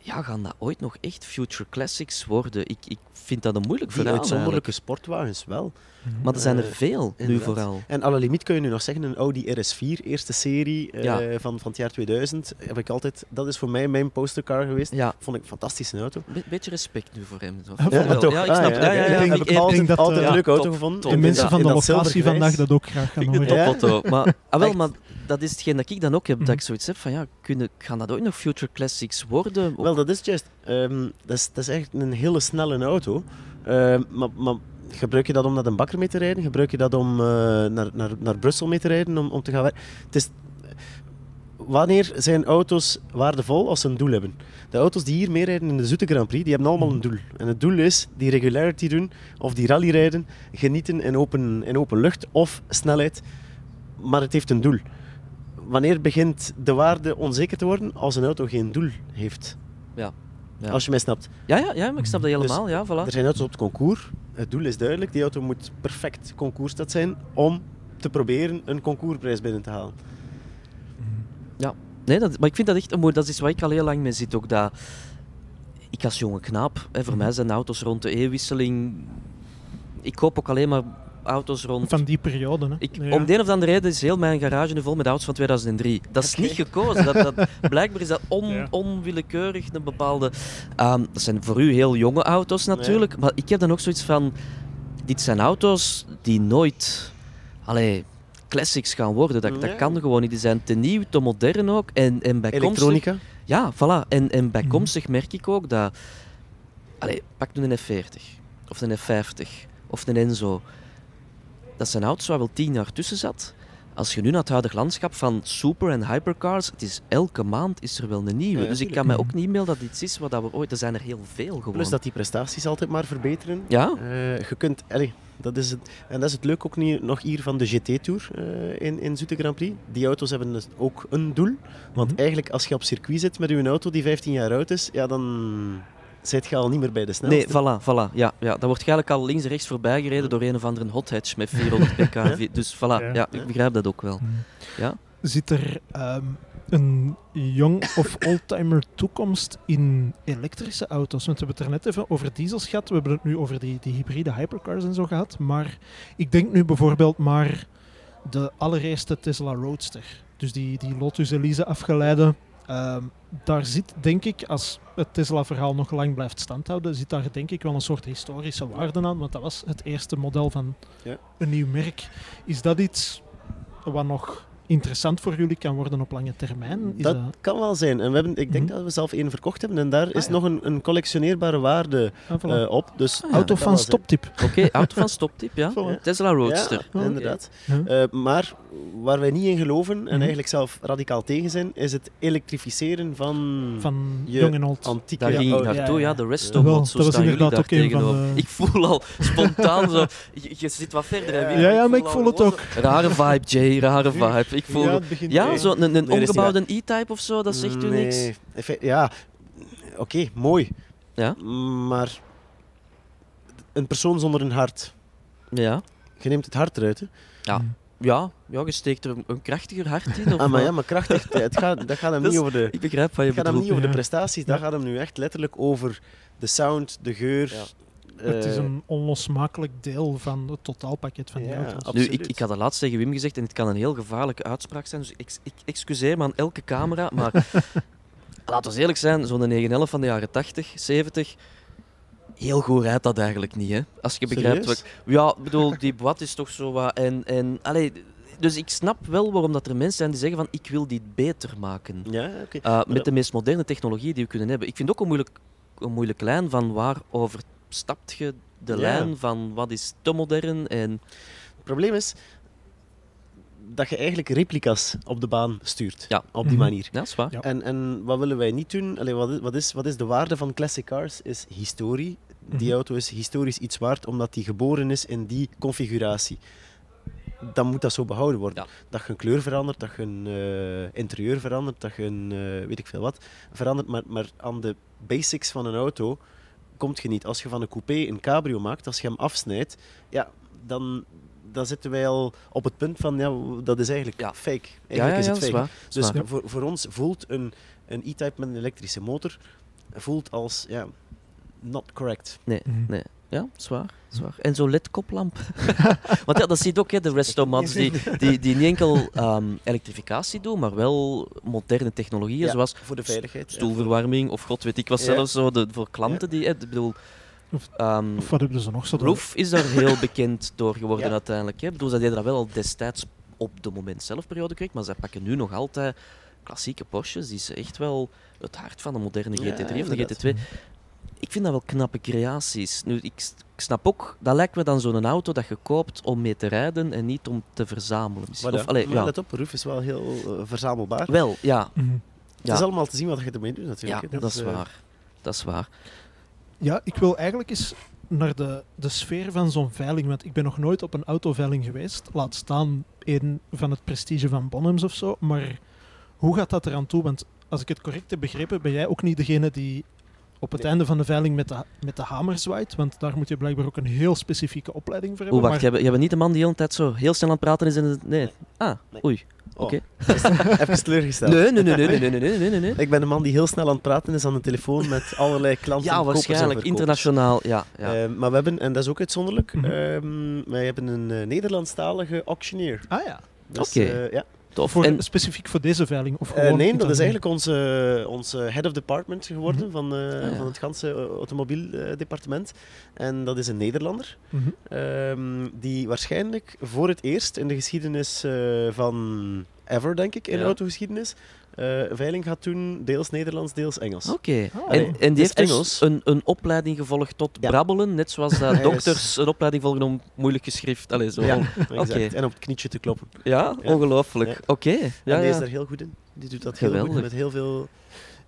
ja, gaan dat ooit nog echt future classics worden? Ik, ik vind dat een moeilijk Die verhaal uitzonderlijke sportwagens wel. eigenlijk. Maar er zijn er Eh, veel, nu inderdaad. vooral. En alle limiet kun je nu nog zeggen, een Audi RS4, eerste serie eh, Ja. van, van het jaar 2000, heb ik altijd, dat is voor mij mijn postercar geweest. Ja, Vond ik een fantastische auto. een beetje respect nu voor hem. Zo. Ja, toch. Ik Ah, snap ja, ja, ja, oké. ja, Ik heb ik- altijd, dat, altijd eh, een leuke auto top, gevonden. top. De In mensen van de locatie vandaag dat ook graag gaan horen. Topauto. Maar, ah, wel, maar dat is hetgeen dat ik dan ook heb. Mhm. Dat ik zoiets heb van, ja, kunnen, gaan dat ooit nog future classics worden? Wel, dat is juist. ehm, dat, is, echt een hele snelle auto. Ehm, maar, maar gebruik je dat om naar de bakker mee te rijden? Gebruik je dat om eh, naar, naar, naar Brussel mee te rijden? Om, om te gaan werken? Het is, wanneer zijn auto's waardevol als ze een doel hebben? De auto's die hier meerijden in de Zoete Grand Prix, die hebben allemaal een doel. En het doel is die regularity doen, of die rally rijden, genieten in open, in open lucht of snelheid. Maar het heeft een doel. Wanneer begint de waarde onzeker te worden? Als een auto geen doel heeft. Ja. Als je mij snapt. Ja, ja, ja, maar ik snap dat helemaal. ja, voilà. Er zijn auto's op het concours. Het doel is duidelijk. Die auto moet perfect concoursstad zijn om te proberen een concoursprijs binnen te halen. Nee, dat, maar ik vind dat echt een mooi. Dat is waar ik al heel lang mee zit. Ook dat, ik als jonge knaap, hè, voor mij zijn auto's rond de eeuwwisseling. Ik koop ook alleen maar auto's rond. Van die periode. Hè. Ik, Ja. Om de een of andere reden is heel mijn garage nu vol met auto's van 2003. Dat is niet gekozen. Dat, dat, blijkbaar is dat on, Ja. onwillekeurig een bepaalde. Ehm, dat zijn voor u heel jonge auto's natuurlijk. Maar ik heb dan ook zoiets van. Dit zijn auto's die nooit. Allee, classics gaan worden. Dat, dat kan gewoon niet. Die zijn te nieuw, te modern ook. En, en bijkomstig. Elektronica. Ja, voilà. En, en bijkomstig merk ik ook dat... Allee, pak nu een F40. Of een F50. Of een Enzo. Dat zijn auto's waar wel tien jaar tussen zat. Als je nu naar het huidige landschap van super- en hypercars... Het is elke maand is er wel een nieuwe. Ja, dus ik kan mij ook niet meer dat iets is wat dat we ooit... Er zijn er heel veel gewoon. Plus dat die prestaties altijd maar verbeteren. Ja? Eh, je kunt, allee, dat is het, en dat is het leuk ook niet, nog hier van de GT-tour eh, in, in Zoete Grand Prix. Die auto's hebben dus ook een doel. Want Mhm. eigenlijk, als je op circuit zit met je auto die 15 jaar oud is, ja, dan zit je al niet meer bij de snelste. Nee, voilà, voilà. Ja, ja. Dan wordt je eigenlijk al links en rechts voorbij gereden door een of andere hot hatch met 400 pk. Dus voilà, Ja. ja, ik begrijp dat ook wel. Ja? Zit er ehm, een jong of oldtimer toekomst in elektrische auto's? Want we hebben het er net even over diesels gehad. We hebben het nu over die, die hybride hypercars en zo gehad. Maar ik denk nu bijvoorbeeld maar de allereerste Tesla Roadster. Dus die, die Lotus Elise afgeleide. Ehm, daar zit, denk ik, als het Tesla-verhaal nog lang blijft standhouden, zit daar denk ik wel een soort historische waarde aan. Want dat was het eerste model van Ja. een nieuw merk. Is dat iets wat nog interessant voor jullie kan worden op lange termijn? Is Dat kan wel zijn. En we hebben, ik denk Mhm. dat we zelf één verkocht hebben. En daar is ja. nog een, een collectioneerbare waarde Ah, voilà. eh, op. Dus Ah, Auto van stoptip. Oké, auto van stoptip, ja. Voilà. Tesla Roadster. Ja, inderdaad. Eh, maar waar wij niet in geloven en Mhm. eigenlijk zelf radicaal tegen zijn, is het elektrificeren van, Van je jong en old. antieke Daar ging ik naartoe, ja, ja, ja. de resto Ja. Zo dat was staan jullie inderdaad daar ook een van tegenover. de- Ik voel al spontaan zo... Je, je zit wat verder, hè. Ja, ja, maar ik voel het ook. Rare vibe, Jay, rare vibe. Ik voel... Ja, Ja, zo een, een Nee, omgebouwde E-Type of zo, dat zegt u Nee, niks? Ja, oké, mooi. Ja? Maar een persoon zonder een hart. Ja. Je neemt het hart eruit. Hè? Ja. Ja, ja, je steekt er een, krachtiger hart in. Of Ah, maar ja, maar krachtig. Het gaat, dat gaat hem niet over de, Ik begrijp wat je het gaat hem bedoelt. niet over de prestaties. Dat gaat hem nu echt letterlijk over de sound, de geur. Het is eh, een onlosmakelijk deel van het totaalpakket van die Ja, auto's. Nu, ik, ik had dat laatst tegen Wim gezegd en het kan een heel gevaarlijke uitspraak zijn, dus ik, ik excuseer me aan elke camera, maar laten we eerlijk zijn, zo'n 911 van de jaren 80, 70, heel goed rijdt dat eigenlijk niet, hè? Als je begrijpt wat Serieus? ik... Ja, ik bedoel, die wat is toch zo wat... En, en, allee, dus ik snap wel waarom dat er mensen zijn die zeggen van ik wil dit beter maken. Ja, oké. Uh, dat- met de meest moderne technologie die we kunnen hebben. Ik vind ook een moeilijk, een moeilijk lijn van waar overstapt je de Ja. lijn van wat is te modern en... Het probleem is dat je eigenlijk replica's op de baan stuurt. Ja. Op die Mhm. manier. Ja, dat is waar. Ja. En, en wat willen wij niet doen? Allee, wat, is, wat, is, wat is de waarde van classic cars? Is historie. Die Mhm. auto is historisch iets waard omdat die geboren is in die configuratie. Dan moet dat zo behouden worden. Ja. Dat je een kleur verandert, dat je een eh, interieur verandert, dat je een eh, weet ik veel wat verandert. Maar, maar aan de basics van een auto komt je niet. Als je van een coupé een cabrio maakt, als je hem afsnijdt, ja, dan, dan zitten wij al op het punt van, ja, dat is eigenlijk Ja. fake. Eigenlijk Ja, ja, is het is waar. is Dus waar. voor, voor ons voelt een, een e-type met een elektrische motor voelt als ja, not correct. Nee, Mhm. nee. Ja, zwaar, zwaar. En zo'n LED-koplamp. Want ja, dat zie je ook, hè, de restomats die, die, die niet enkel ehm, elektrificatie doen, maar wel moderne technologieën, Ja, zoals voor de veiligheid. ja. stoelverwarming of god weet ik wat Ja. zelfs, zo, de, voor klanten die... hè, Ik bedoel, Of- ehm, Of wat hebben ze nog zo? Roof is daar heel bekend door geworden Ja. uiteindelijk. Hè. Ik bedoel, ze deden dat wel al destijds op de moment zelf periode kreeg, maar zij pakken nu nog altijd klassieke Porsches, die ze echt wel het hart van de moderne Ja, GT3 of de inderdaad. GT2. Ik vind dat wel knappe creaties. Nu, ik, snap ook, dat lijkt me dan zo'n auto dat je koopt om mee te rijden en niet om te verzamelen. Maar, Of, allee, maar ja. let op, Roof is wel heel eh, verzamelbaar. Wel, ja. Mhm. Het ja. is allemaal te zien wat je ermee doet natuurlijk. Ja, dat is eh, waar. Dat is waar. Ja, ik wil eigenlijk eens naar de, de sfeer van zo'n veiling. Want ik ben nog nooit op een autoveiling geweest. Laat staan een van het prestige van Bonhams of zo. Maar hoe gaat dat eraan toe? Want als ik het correct heb begrepen, ben jij ook niet degene die op het Nee. einde van de veiling met de, met de hamer zwaait. Want daar moet je blijkbaar ook een heel specifieke opleiding voor Oeh, hebben. wacht, maar- jij bent- jij bent niet de man die de hele tijd zo heel snel aan het praten is en... het- Nee. Ah, Nee. oei. oh, Oké. Even teleurgesteld. Nee, nee, nee, nee, nee, nee, nee, nee, nee, nee. Ik ben een man die heel snel aan het praten is aan de telefoon met allerlei klanten. Ja, waarschijnlijk. Internationaal, ja. ja. Eh, maar we hebben, en dat is ook uitzonderlijk, ehm, wij hebben een eh, Nederlandstalige auctioneer. Ah ja, Dus, Oké. eh, ja. Tof. voor, En, specifiek voor deze veiling? Of Eh, gewoon nee, dat is eigenlijk onze, onze head of department geworden Mhm. van, eh, Ah, ja. van het ganse eh, automobieldepartement. en dat is een Nederlander, Mhm. ehm, die waarschijnlijk voor het eerst in de geschiedenis eh, van ever, denk ik, in Ja. autogeschiedenis, eh, veiling gaat doen, deels Nederlands, deels Engels. Oké. Ah, En, die heeft dus Engels. een, een opleiding gevolgd tot Ja. brabbelen, net zoals dat dokters een opleiding volgen om moeilijk geschrift. Allee, zo. Ja. En op het knietje te kloppen. ja? Ja. ongelooflijk. Ja. Oké. Ja, die is daar heel goed in. Die doet dat heel Geweldig. goed, met heel veel...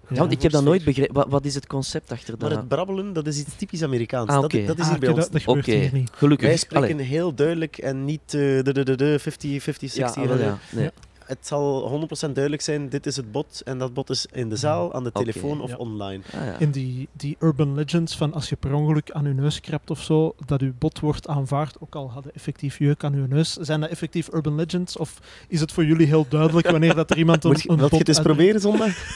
Ja, want ik heb dat nooit begrepen. Wat, wat is het concept achter Maar dat? het brabbelen, dat is iets typisch Amerikaans. Ah, dat, oké. dat is Ah, hier bij ons dat, dat Oké, hier niet. gelukkig. Wij spreken Allee. heel duidelijk en niet eh, de, de, de, de 50, 50, Ja, 60. ah, eh, ja. Nee. Het zal 100% duidelijk zijn, dit is het bot en dat bot is in de zaal, aan de telefoon of Ja. online. Ah, ja. In die, die urban legends van als je per ongeluk aan je neus krabt of zo, dat uw bot wordt aanvaard, ook al hadden effectief jeuk aan uw neus. Zijn dat effectief urban legends of is het voor jullie heel duidelijk wanneer dat er iemand een, Moet je, een wilt je bot het eens uit- proberen zondag?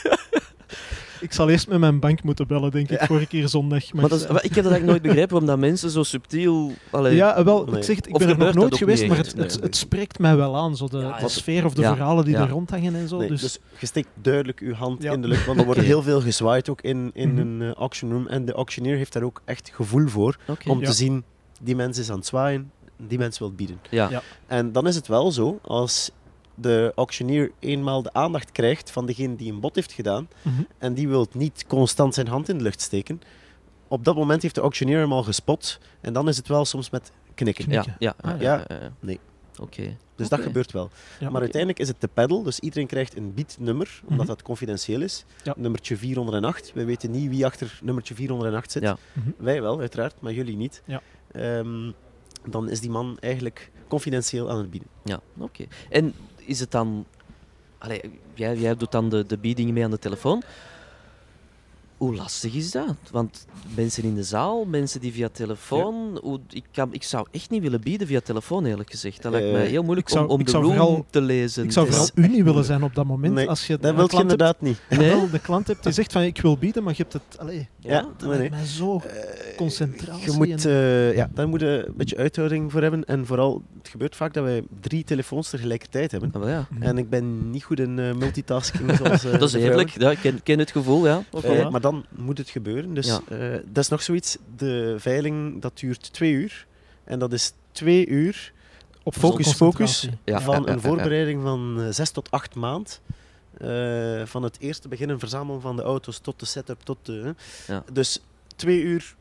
Ik zal eerst met mijn bank moeten bellen, denk ik, een keer zondag. Maar dat is, ik heb dat eigenlijk nooit begrepen, omdat mensen zo subtiel... Allee, ja, wel, Nee. ik zeg het, ik Of ben er nog dat nooit geweest, niet maar het, Nee, het, nee. het spreekt mij wel aan, zo de, Ja, de ja. sfeer of de Ja, verhalen die ja. er rondhangen en zo. Nee, dus, dus je steekt duidelijk je hand Ja. in de lucht, want er wordt heel veel gezwaaid ook in, in Mhm. een eh, auction room. En de auctioneer heeft daar ook echt gevoel voor, om Ja. te zien, die mens is aan het zwaaien, die mens wil bieden. Ja. Ja. En dan is het wel zo, als de auctioneer eenmaal de aandacht krijgt van degene die een bod heeft gedaan, Mhm. en die wil niet constant zijn hand in de lucht steken, op dat moment heeft de auctioneer hem al gespot, en dan is het wel soms met knikken. Ja, Knikken. ja, Ah, ja, ja. ja, ja. Nee. Oké. Dus dat gebeurt wel. Ja. Maar uiteindelijk is het de pedal, dus iedereen krijgt een biednummer, omdat Mhm. dat confidentieel is. Ja. Nummertje 408. Wij weten niet wie achter nummertje 408 zit. Ja. Mhm. Wij wel, uiteraard, maar jullie niet. Ja. Ehm, dan is die man eigenlijk confidentieel aan het bieden. Ja, oké. En is het dan... Allee, jij, jij doet dan de, de biedingen mee aan de telefoon. Hoe lastig is dat? Want mensen in de zaal, mensen die via telefoon... Hoe, ik, kan, ik zou echt niet willen bieden via telefoon, eerlijk gezegd. Dat lijkt Eh, mij heel moeilijk zou- om, de room vooral- te lezen. Ik zou is- vooral u niet willen zijn op dat moment. Nee, als je Dat wil je klant hebt- inderdaad niet. Nee? wel de klant hebt die zegt van ik wil bieden, maar je hebt het... Allee, Ja, dat nee, lijkt nee. mij zo... Eh, Concentratie Je moet, en- eh, ja, daar moet je een beetje uithouding voor hebben. En vooral, het gebeurt vaak dat wij drie telefoons tegelijkertijd hebben. Ah, ja. En ik ben niet goed in multitasking. Zoals, Dat is eerlijk. Ja, ik ken, ken het gevoel, ja. Maar dan moet het gebeuren. Dus Ja. eh, dat is nog zoiets. De veiling dat duurt twee uur. En dat is twee uur Op focus, focus. Ja, van ja, ja, een ja. voorbereiding van eh, zes tot acht maand. Eh, van het eerste beginnen verzamelen van de auto's tot de setup. Tot de, Ja. Dus twee uur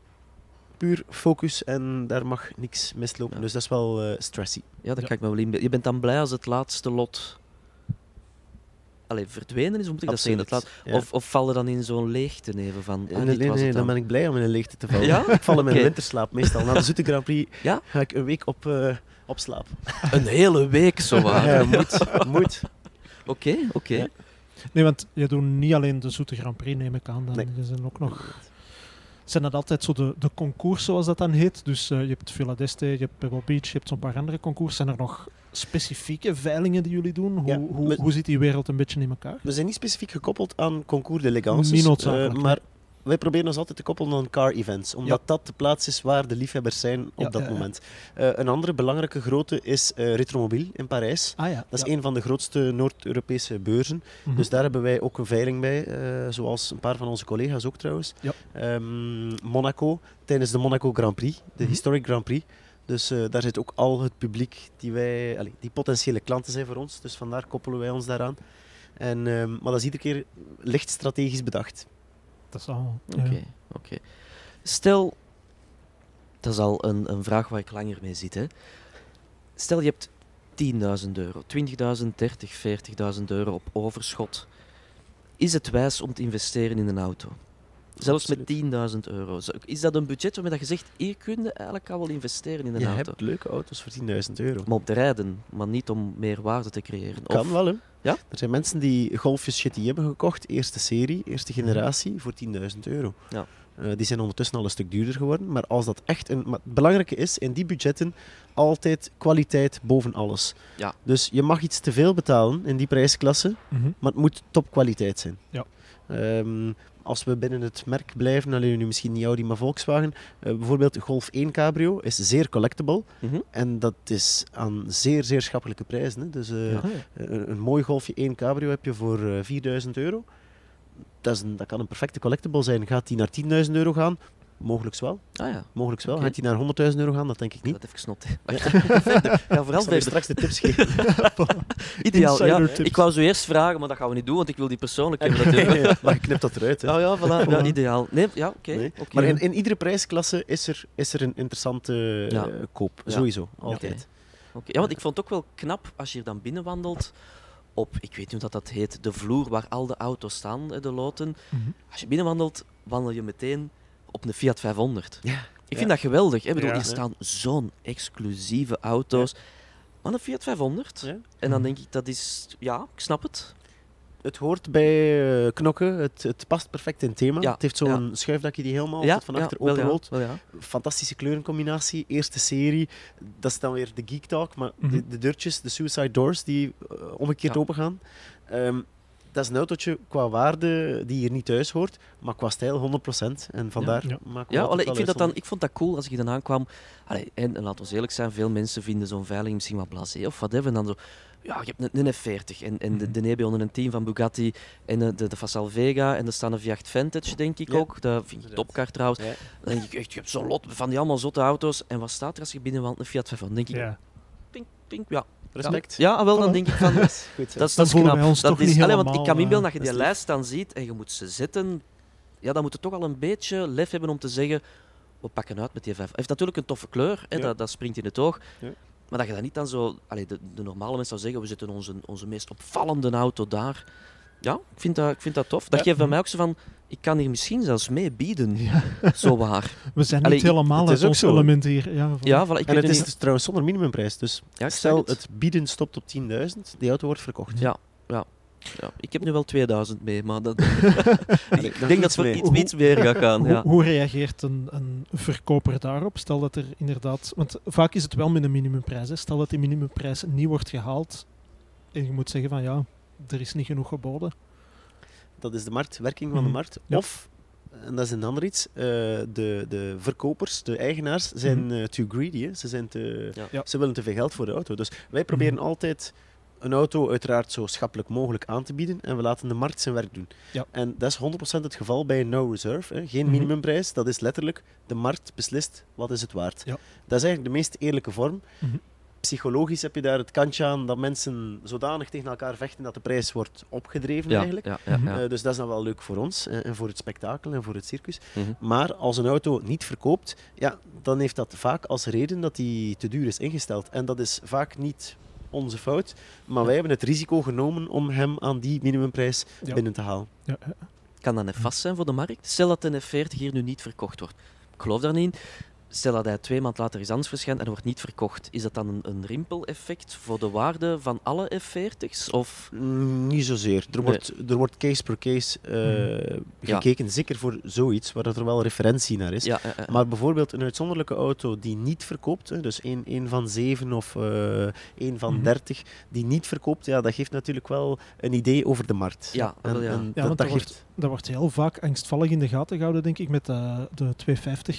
puur focus en daar mag niks mislopen. Ja. Dus dat is wel eh, stressy. Ja, dat Ja. kan ik me wel inbeelden. Je bent dan blij als het laatste lot Allee, verdwenen is, hoe moet ik dat zeggen? Dat laat, Absoluut, ja. of, of vallen dan in zo'n leegte neven van... ah, Nee, nee, was nee, het dan dan. ben ik blij om in een leegte te vallen. Ja? Ik val in mijn Oké. winterslaap meestal. Na de Zoete Grand Prix Ja? ga ik een week op, eh, op slaap. Een hele week zo waar. Ja, moet. moet. Oké, oké. Ja. Nee, want je doet niet alleen de Zoete Grand Prix, neem ik aan. Dan. Nee. Er zijn ook nog zijn dat altijd zo de, de concours, zoals dat dan heet. Dus eh, je hebt Villa d'Este, je hebt Pebble Beach, je hebt zo'n paar andere concours. Zijn er nog specifieke veilingen die jullie doen? Hoe, Ja, hoe, hoe zit die wereld een beetje in elkaar? We zijn niet specifiek gekoppeld aan concours d'élégance. Niet noodzakelijk, eh, maar wij proberen ons altijd te koppelen aan car events. Omdat dat de plaats is waar de liefhebbers zijn op Ja, dat ja, moment. Eh, een andere belangrijke grote is eh Retromobiel in Parijs. Ah. Dat is een van de grootste Noord-Europese beurzen. Mhm. Dus daar hebben wij ook een veiling bij, eh, zoals een paar van onze collega's ook trouwens. Ehm, Monaco, tijdens de Monaco Grand Prix, de Mhm. Historic Grand Prix. Dus daar zit ook al het publiek die wij, die potentiële klanten zijn voor ons. Dus vandaar koppelen wij ons daaraan. En, ehm, maar dat is iedere keer licht strategisch bedacht. Dat is al... Oké, oké. Stel, dat is al een, een vraag waar ik langer mee zit. Hè. Stel, je hebt 10.000 euro, 20.000, 30, 40.000 euro op overschot. Is het wijs om te investeren in een auto? Zelfs met 10.000 euro. Is dat een budget waarmee dat je zegt, hier kun je eigenlijk al wel investeren in een Je auto? hebt leuke auto's voor 10.000 euro. Maar om te rijden, maar niet om meer waarde te creëren. Kan Of- wel, hè? Ja? Er zijn mensen die Golfjes GTI hebben gekocht, eerste serie, eerste generatie, voor 10.000 euro. Ja. Eh, die zijn ondertussen al een stuk duurder geworden. Maar als dat echt een. Maar het belangrijke is in die budgetten altijd kwaliteit boven alles. Ja. Dus je mag iets te veel betalen in die prijsklasse, Mhm. maar het moet topkwaliteit zijn. Ja. Ehm, als we binnen het merk blijven, alleen nu misschien niet Audi, maar Volkswagen. eh, bijvoorbeeld de Golf 1 Cabrio is zeer collectible. Mhm. En dat is aan zeer, zeer schappelijke prijzen. Hè. Dus eh, Ja. een, een mooi Golfje 1 Cabrio heb je voor eh, 4000 euro. Dat, is een, dat kan een perfecte collectible zijn. Gaat die naar 10.000 euro gaan? Mogelijks wel. Ah ja, Mogelijks wel. Gaat die naar 100.000 euro gaan? Dat denk ik niet. dat even gesnopt. Verder. Ga Ik vooral verder. straks de tips geven. Ideaal, ja. Tips. Ik wou zo eerst vragen, maar dat gaan we niet doen, want ik wil die persoonlijk hebben natuurlijk. maar je knipt dat eruit. Hè. Oh ja, voilà. Ja, ideaal. Nee, ja, oké. Nee. oké. Maar in, in iedere prijsklasse is er, is er een interessante eh, koop. Ja. Sowieso. Altijd. Oké, Ja, want ik vond het ook wel knap als je hier dan binnenwandelt op, ik weet niet hoe dat, dat heet, de vloer waar al de auto's staan, de loten. Mhm. Als je binnenwandelt, wandel je meteen op een Fiat 500. Ja. Ik Ja. vind dat geweldig. Hè? Ik bedoel, Ja. hier staan zo'n exclusieve auto's. Maar een Fiat 500. Ja. En dan denk ik, dat is... Ja, ik snap het. Het hoort bij eh, knokken. Het, het past perfect in het thema. Ja, Het heeft zo'n schuifdakje die helemaal ja, van achter ja, ja, wel ja. fantastische kleurencombinatie. Eerste serie, dat is dan weer de Geek Talk, maar Mhm. de, de deurtjes, de Suicide Doors, die eh, omgekeerd Ja. open gaan. Ehm, dat is een autootje qua waarde die hier niet thuis hoort, maar qua stijl 100%. En vandaar Ja. Ja, allee, ik, vind dat dan, ik vond dat cool als ik dan aankwam. Allee, en, en laten we eerlijk zijn, veel mensen vinden zo'n veiling misschien wat blasé of whatever. En dan zo, ja, je hebt een, een F40 en, en de, de EB110 van Bugatti en de, de, de Facel Vega en staan een V8 Vantage, denk ik Ja, ook. Dat vind ik topkar trouwens. Ja. Dan denk ik echt, je hebt zo'n lot van die allemaal zotte auto's. En wat staat er als je binnenwandelt? Een Fiat 500. Dan denk ik, Ja. pink, pink, ja. Respect. Ja, ah, wel, dan denk ik van, dat is, Goed zo. dat is, Dan dat is voelen knap. ons dat is, niet allee, want ik kan me inbeelden eh, dat je die lijst dan ziet en je moet ze zetten. Ja, dan moet je toch al een beetje lef hebben om te zeggen, we pakken uit met die vijf. Hij heeft natuurlijk een toffe kleur, hè, Ja. dat, dat springt in het oog. Ja. Maar dat je dat niet dan zo... Allee, de, de normale mens zou zeggen, we zetten onze, onze meest opvallende auto daar. Ja, ik vind dat, ik vind dat tof. Dat Ja. geeft bij mij ook zo van, ik kan hier misschien zelfs mee bieden. Zo waar. We zijn Allee, niet helemaal het is ook ons zo. element hier. Ja, voilà. Ja, voilà, ik En het is niet- trouwens zonder minimumprijs. Dus Ja, stel, het. het bieden stopt op 10.000, die auto wordt verkocht. Ja, ja. Ja, ik heb nu wel 2000 mee, maar dat, Allee, ik denk dat iets het iets, iets meer gaat gaan. Hoe, Ja. hoe reageert een, een verkoper daarop? Stel dat er inderdaad... Want vaak is het wel met een minimumprijs. Hè. Stel dat die minimumprijs niet wordt gehaald en je moet zeggen van ja, er is niet genoeg geboden. Dat is de marktwerking van de Mhm. markt. Ja. Of, en dat is een ander iets, eh, de, de verkopers, de eigenaars, zijn Mhm. eh, too greedy. Hè. Ze, zijn te, Ja. Ze willen te veel geld voor de auto. Dus wij proberen Mhm. altijd een auto uiteraard zo schappelijk mogelijk aan te bieden en we laten de markt zijn werk doen. Ja. En dat is 100% het geval bij een no reserve. Hè. Geen minimumprijs, dat is letterlijk de markt beslist wat is het waard. Ja. Dat is eigenlijk de meest eerlijke vorm. Psychologisch heb je daar het kantje aan dat mensen zodanig tegen elkaar vechten dat de prijs wordt opgedreven Ja, eigenlijk. ja, ja, ja. Eh, dus dat is dan wel leuk voor ons eh, en voor het spektakel en voor het circus. Mhm. Maar als een auto niet verkoopt, ja, dan heeft dat vaak als reden dat die te duur is ingesteld. En dat is vaak niet onze fout, maar wij hebben het risico genomen om hem aan die minimumprijs Ja. binnen te halen. Ja, ja. Kan dat een vast zijn voor de markt? Stel dat de F40 hier nu niet verkocht wordt. Ik geloof daar niet in. Stel dat hij twee maanden later eens anders verschijnt en wordt niet verkocht, is dat dan een, een rimpel-effect voor de waarde van alle F40's? Of Mm, Niet zozeer. Er Nee. wordt, er wordt case per case eh, Ja. gekeken, zeker voor zoiets, waar dat er wel referentie naar is. ja, ja, ja. Maar bijvoorbeeld een uitzonderlijke auto die niet verkoopt, dus één, één van zeven of eh één van Mhm. dertig, die niet verkoopt, ja, dat geeft natuurlijk wel een idee over de markt. Ja, en, ja. en Ja, dat, want dat geeft... Dat wordt heel vaak angstvallig in de gaten gehouden, denk ik, met de, de 250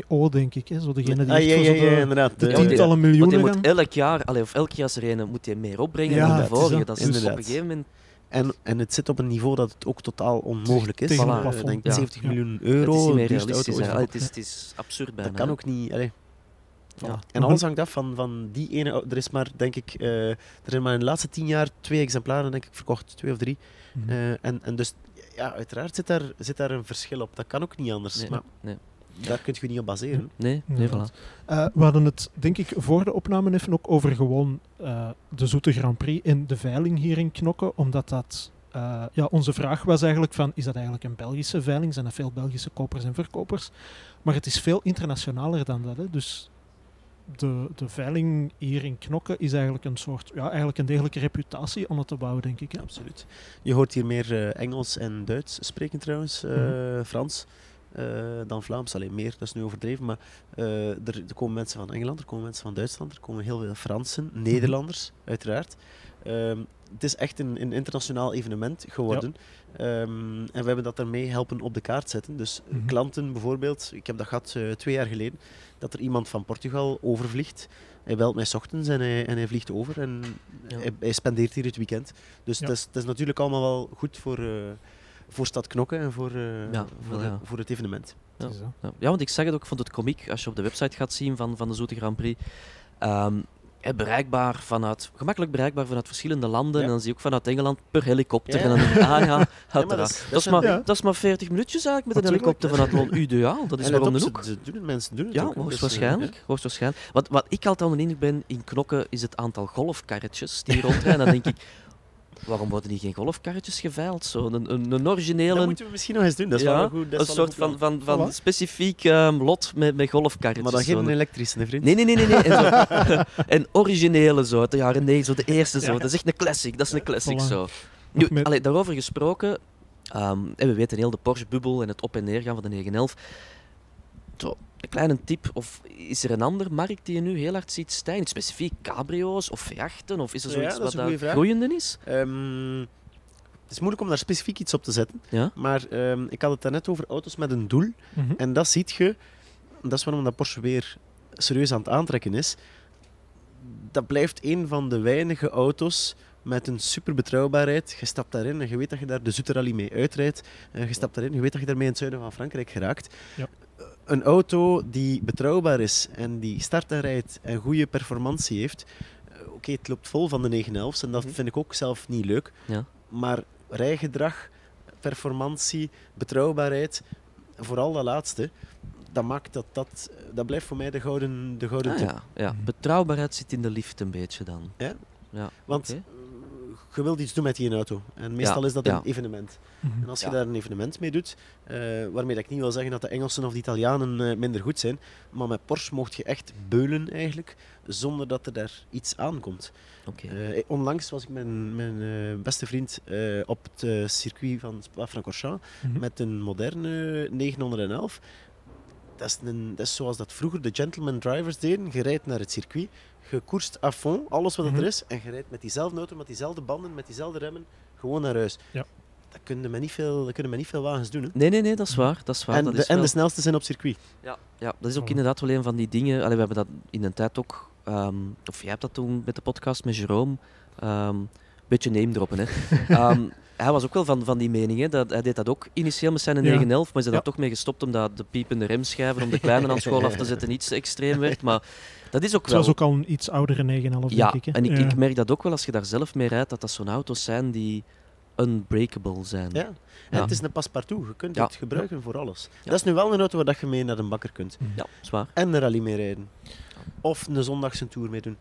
GTO, denk ik. Hè? Zo degene die ah, ja, ja, zo ja, de, inderdaad. de De- die- tientallen Want miljoenen je gaan. moet elk jaar, allee, of elk jaar rijden, moet je meer opbrengen Ja, dan de het vorige. dat. Is dus op een gegeven moment... En, en het zit op een niveau dat het ook totaal onmogelijk is. Tegen denk Ja. 70 Ja. miljoen Het euro. is niet meer realistisch. auto Het is, het is absurd bijna. Dat kan ook niet. allee. Ja. En alles hangt af van, van die ene. Er is maar, denk ik, eh, er zijn maar in de laatste tien jaar twee exemplaren, denk ik, verkocht. Twee of drie. Eh, en, en dus, ja, uiteraard zit daar, zit daar een verschil op. Dat kan ook niet anders. Nee, maar nee. Daar kun je niet op baseren. Nee, nee, voilà. Eh, we hadden het, denk ik, voor de opname even ook over gewoon eh, de Zoete Grand Prix en de veiling hier in Knokken, omdat dat... eh, ja, onze vraag was eigenlijk van, is dat eigenlijk een Belgische veiling? Zijn er veel Belgische kopers en verkopers? Maar het is veel internationaler dan dat. Hè? Dus de, de veiling hier in Knokken is eigenlijk een soort, ja, eigenlijk een degelijke reputatie om het te bouwen, denk ik. Hè? Absoluut. Je hoort hier meer eh, Engels en Duits spreken trouwens, eh, Mhm. Frans. Eh, dan Vlaams, alleen meer, dat is nu overdreven. Maar eh, er, er komen mensen van Engeland, er komen mensen van Duitsland, er komen heel veel Fransen, Nederlanders, uiteraard. Ehm, het is echt een, een internationaal evenement geworden. Ehm, en we hebben dat daarmee helpen op de kaart zetten. Dus Mhm. klanten bijvoorbeeld, ik heb dat gehad eh, twee jaar geleden, dat er iemand van Portugal overvliegt. Hij belt mij 's ochtends en hij, en hij vliegt over en Ja. hij, hij spendeert hier het weekend. Dus Ja. het, is, het is natuurlijk allemaal wel goed voor, voor Stad Knokken en voor, eh, Ja, voor, ja. voor het evenement. Ja. Ja. ja, want ik zeg het ook, ik vond het komiek als je op de website gaat zien van, van de Zoete Grand Prix. Ehm, eh, bereikbaar vanuit, gemakkelijk bereikbaar vanuit verschillende landen. Ja. En dan zie je ook vanuit Engeland per helikopter. Ja, En dan denk ik, ah ja, uiteraard. dat dat, is- is dat is maar, dat is maar 40 minuutjes eigenlijk met een helikopter vanuit Loon. Ideaal, dat is waarom ze, ze doen het, mensen doen het Ja, ook. hè. Dus, eh, hoogstwaarschijnlijk. hoogstwaarschijnlijk. Wat, wat ik altijd onder de indruk ben in Knokken is het aantal golfkarretjes die rondrijden. dan denk ik, waarom worden die geen golfkarretjes geveild? Zo, een, een, een Dat originele, moeten we misschien nog eens doen. Dat is Ja, wel een goed, dat een soort van, van, van Voilà. specifiek ehm, lot met, met golfkarretjes. Maar dan geen elektrische, hè, vriend. Nee, nee, nee, nee. nee. En, zo, en originele zo, uit de jaren 90, zo de eerste zo. Dat is echt een classic, dat is een classic Voilà. zo. Nu, met- allee, daarover gesproken, ehm, en we weten heel de Porsche-bubbel en het op- en neergaan van de 911. Zo, een kleine tip, of is er een andere markt die je nu heel hard ziet stijgen? Specifiek cabrio's of jachten, of is er Ja, zoiets dat wat daar groeiende is? Ehm, het is moeilijk om daar specifiek iets op te zetten. Ja? Maar ehm, ik had het daarnet over auto's met een doel. Mhm. En dat ziet je, dat is waarom dat Porsche weer serieus aan het aantrekken is. Dat blijft een van de weinige auto's met een super betrouwbaarheid. Je stapt daarin en je weet dat je daar de Zoete Rally mee uitrijdt. En je stapt daarin, je weet dat je daarmee in het zuiden van Frankrijk geraakt. Ja. Een auto die betrouwbaar is en die start en rijdt en goede performantie heeft. eh, Oké, het loopt vol van de 911's en dat Mhm. vind ik ook zelf niet leuk. Ja. Maar rijgedrag, performantie, betrouwbaarheid, vooral dat laatste, dat maakt dat dat, dat blijft voor mij de gouden, de gouden Ah, tip. ja, ja. Mhm. Betrouwbaarheid zit in de lift een beetje dan. Ja? Ja. Want. Je wilt iets doen met die auto. En meestal Ja, is dat ja. een evenement. Mhm. En als je Ja. daar een evenement mee doet, eh, waarmee dat ik niet wil zeggen dat de Engelsen of de Italianen eh, minder goed zijn, maar met Porsche mocht je echt beulen eigenlijk, zonder dat er daar iets aankomt. Oké. Eh, onlangs was ik met mijn, mijn beste vriend eh, op het circuit van Spa-Francorchamps Mhm. met een moderne 911. Dat is, een, dat is zoals dat vroeger de gentleman drivers deden. Je rijdt naar het circuit, je koerst à fond, alles wat Mhm. er is, en je rijdt met diezelfde auto, met diezelfde banden, met diezelfde remmen, gewoon naar huis. Ja. Dat kunnen met niet veel, dat kunnen niet veel wagens doen. Hè. Nee, nee, nee, dat is waar. Dat is waar. En, dat de, is en wel- de snelste zijn op circuit. Ja, ja, dat is ook inderdaad wel een van die dingen. Allee, we hebben dat in een tijd ook, ehm, of jij hebt dat toen met de podcast met Jerome, ehm beetje name droppen. Hè. Ehm, hij was ook wel van, van die mening. Hè, dat, hij deed dat ook initieel met zijn Ja. 911, maar is er Ja. daar toch mee gestopt omdat de piepende remschijven om de kleine aan school af te zetten iets te extreem werd. Maar dat is ook Het wel... was ook al een iets oudere 911, ja, denk ik. Hè? en ik, Ja. ik merk dat ook wel als je daar zelf mee rijdt, dat dat zo'n auto's zijn die unbreakable zijn. Ja. En Ja. het is een paspartout. Je kunt Ja. het gebruiken voor alles. Ja. Dat is nu wel een auto waar dat je mee naar de bakker kunt. Ja, zwaar. En een rally mee rijden. Of een zondagse tour mee doen.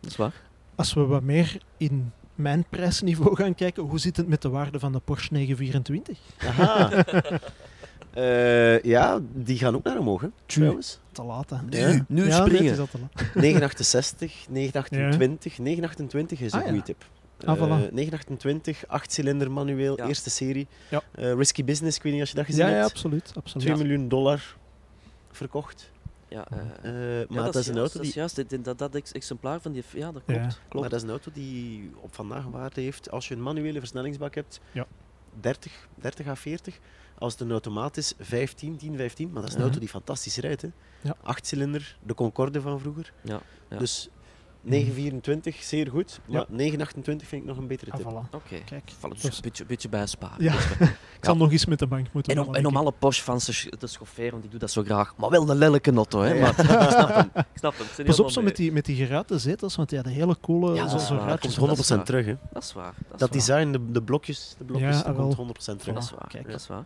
Zwaar. Als we wat meer in mijn prijsniveau gaan kijken, hoe zit het met de waarde van de Porsche 924? Aha. Eh, ja, die gaan ook naar omhoog, hè, trouwens. Te laat, hè. Ja. Nu Ja, springen. is al te laat. 968, 928. 928 is een Ah, ja. goede tip. Ah, voilà. Eh, 928, 8 cilinder manueel, Ja. eerste serie. Ja. Eh, risky Business, ik weet niet als je dat gezien Ja, ja, hebt. absoluut. absoluut. 2 miljoen dollar verkocht. Ja, eh, Eh, ja, maar dat, is een auto Dat die is juist, dit- dat, dat ex- exemplaar van die... Ja, dat klopt. Ja. klopt. Maar dat is een auto die op vandaag waarde heeft, als je een manuele versnellingsbak hebt, Ja. 30, 30 à 40. Als het een automaat is, 15, 10, 15. Maar dat is een Mhm. auto die fantastisch rijdt. Hè. Ja. Achtcilinder, de Concorde van vroeger. Ja, ja. Dus 924, zeer goed. Maar Ja. 928 vind ik nog een betere Ah, tip. voilà. Oké. Kijk. Val dus Dus- een beetje, beetje bijsparen. Ja. Dus- Ik zal nog eens met de bank moeten En om, en om alle Porsche-fans te, sch- te schofferen, want ik doe dat zo graag. Maar wel een lelijke auto, hè. Ja. Maar, ik snap hem. Ik snap hem. Pas op zo met die, met die geruite zetels, want die hadden hele coole Ja, zo, zo. Dat komt 100% dat is terug. Hè. Dat is waar. Dat, Dat is waar. design, de, de blokjes, de blokjes Ja, dat wel. komt 100% terug. Dat is waar. Kijk. Dat is waar.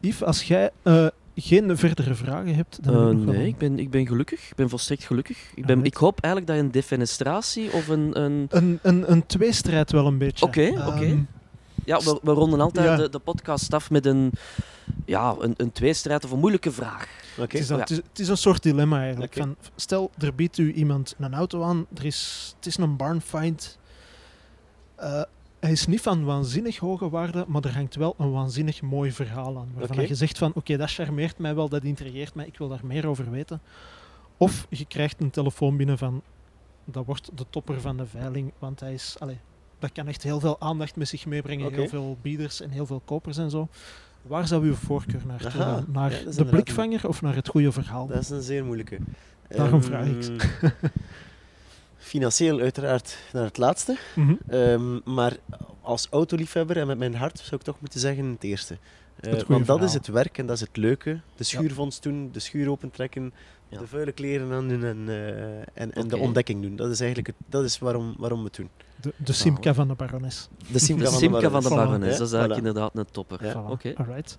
Yves, als jij eh, geen verdere vragen hebt, dan Eh, wel nee, ik ben, ik ben gelukkig. Ik ben volstrekt gelukkig. Ik, ben, Alright. ik hoop eigenlijk dat je een defenestratie of een... een Een, een, een tweestrijd wel een beetje. Oké, Ehm, oké. ja, we, we ronden altijd Ja. de, de podcast af met een, ja, een, een tweestrijd of een moeilijke vraag. Oké. Het is, Ja. het, is, het is een soort dilemma eigenlijk. Van, stel, er biedt u iemand een auto aan, er is, het is een barn find. Eh, hij is niet van waanzinnig hoge waarde, maar er hangt wel een waanzinnig mooi verhaal aan. Waarvan je zegt van, oké, dat charmeert mij wel, dat intrigeert mij, ik wil daar meer over weten. Of je krijgt een telefoon binnen van, dat wordt de topper van de veiling, want hij is... Allee, dat kan echt heel veel aandacht met zich meebrengen, heel veel bieders en heel veel kopers en zo. Waar zou uw voorkeur Aha? Naar ja, is de blikvanger of naar het goede verhaal? Dat is een zeer moeilijke. Daarom Ehm, vraag ik Financieel uiteraard naar het laatste. Mhm. Ehm, maar als autoliefhebber en met mijn hart zou ik toch moeten zeggen het eerste. Eh, Het want dat is verhaal. het werk en dat is het leuke. De schuurvondst doen, de schuur opentrekken, Ja. de vuile kleren aan doen en, eh, en, en de ontdekking doen. Dat is eigenlijk het, dat is waarom, waarom we het doen. De, de Simca van de barones. De Simca De van de van de Voilà. Barones, dat is eigenlijk voilà. inderdaad een topper. Ja. Voilà. Oké. Alright.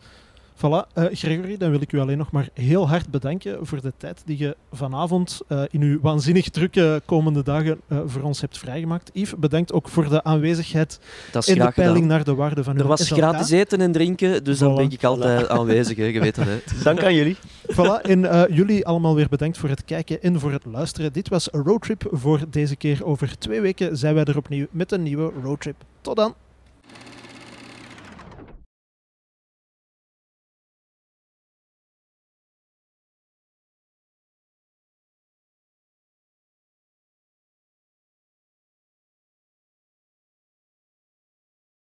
Voilà. Eh, Gregory, dan wil ik u alleen nog maar heel hard bedanken voor de tijd die je vanavond eh, in uw waanzinnig drukke komende dagen eh, voor ons hebt vrijgemaakt. Yves, bedankt ook voor de aanwezigheid Dat in de peiling gedaan. naar de waarde van Er uw was SLK. gratis eten en drinken, dus dan ben ik altijd aanwezig, hè, je weet dat. Hè. Dank aan jullie. Voilà, en eh, jullie allemaal weer bedankt voor het kijken en voor het luisteren. Dit was een roadtrip voor deze keer. Over twee weken zijn wij er opnieuw met een nieuwe roadtrip. Tot dan!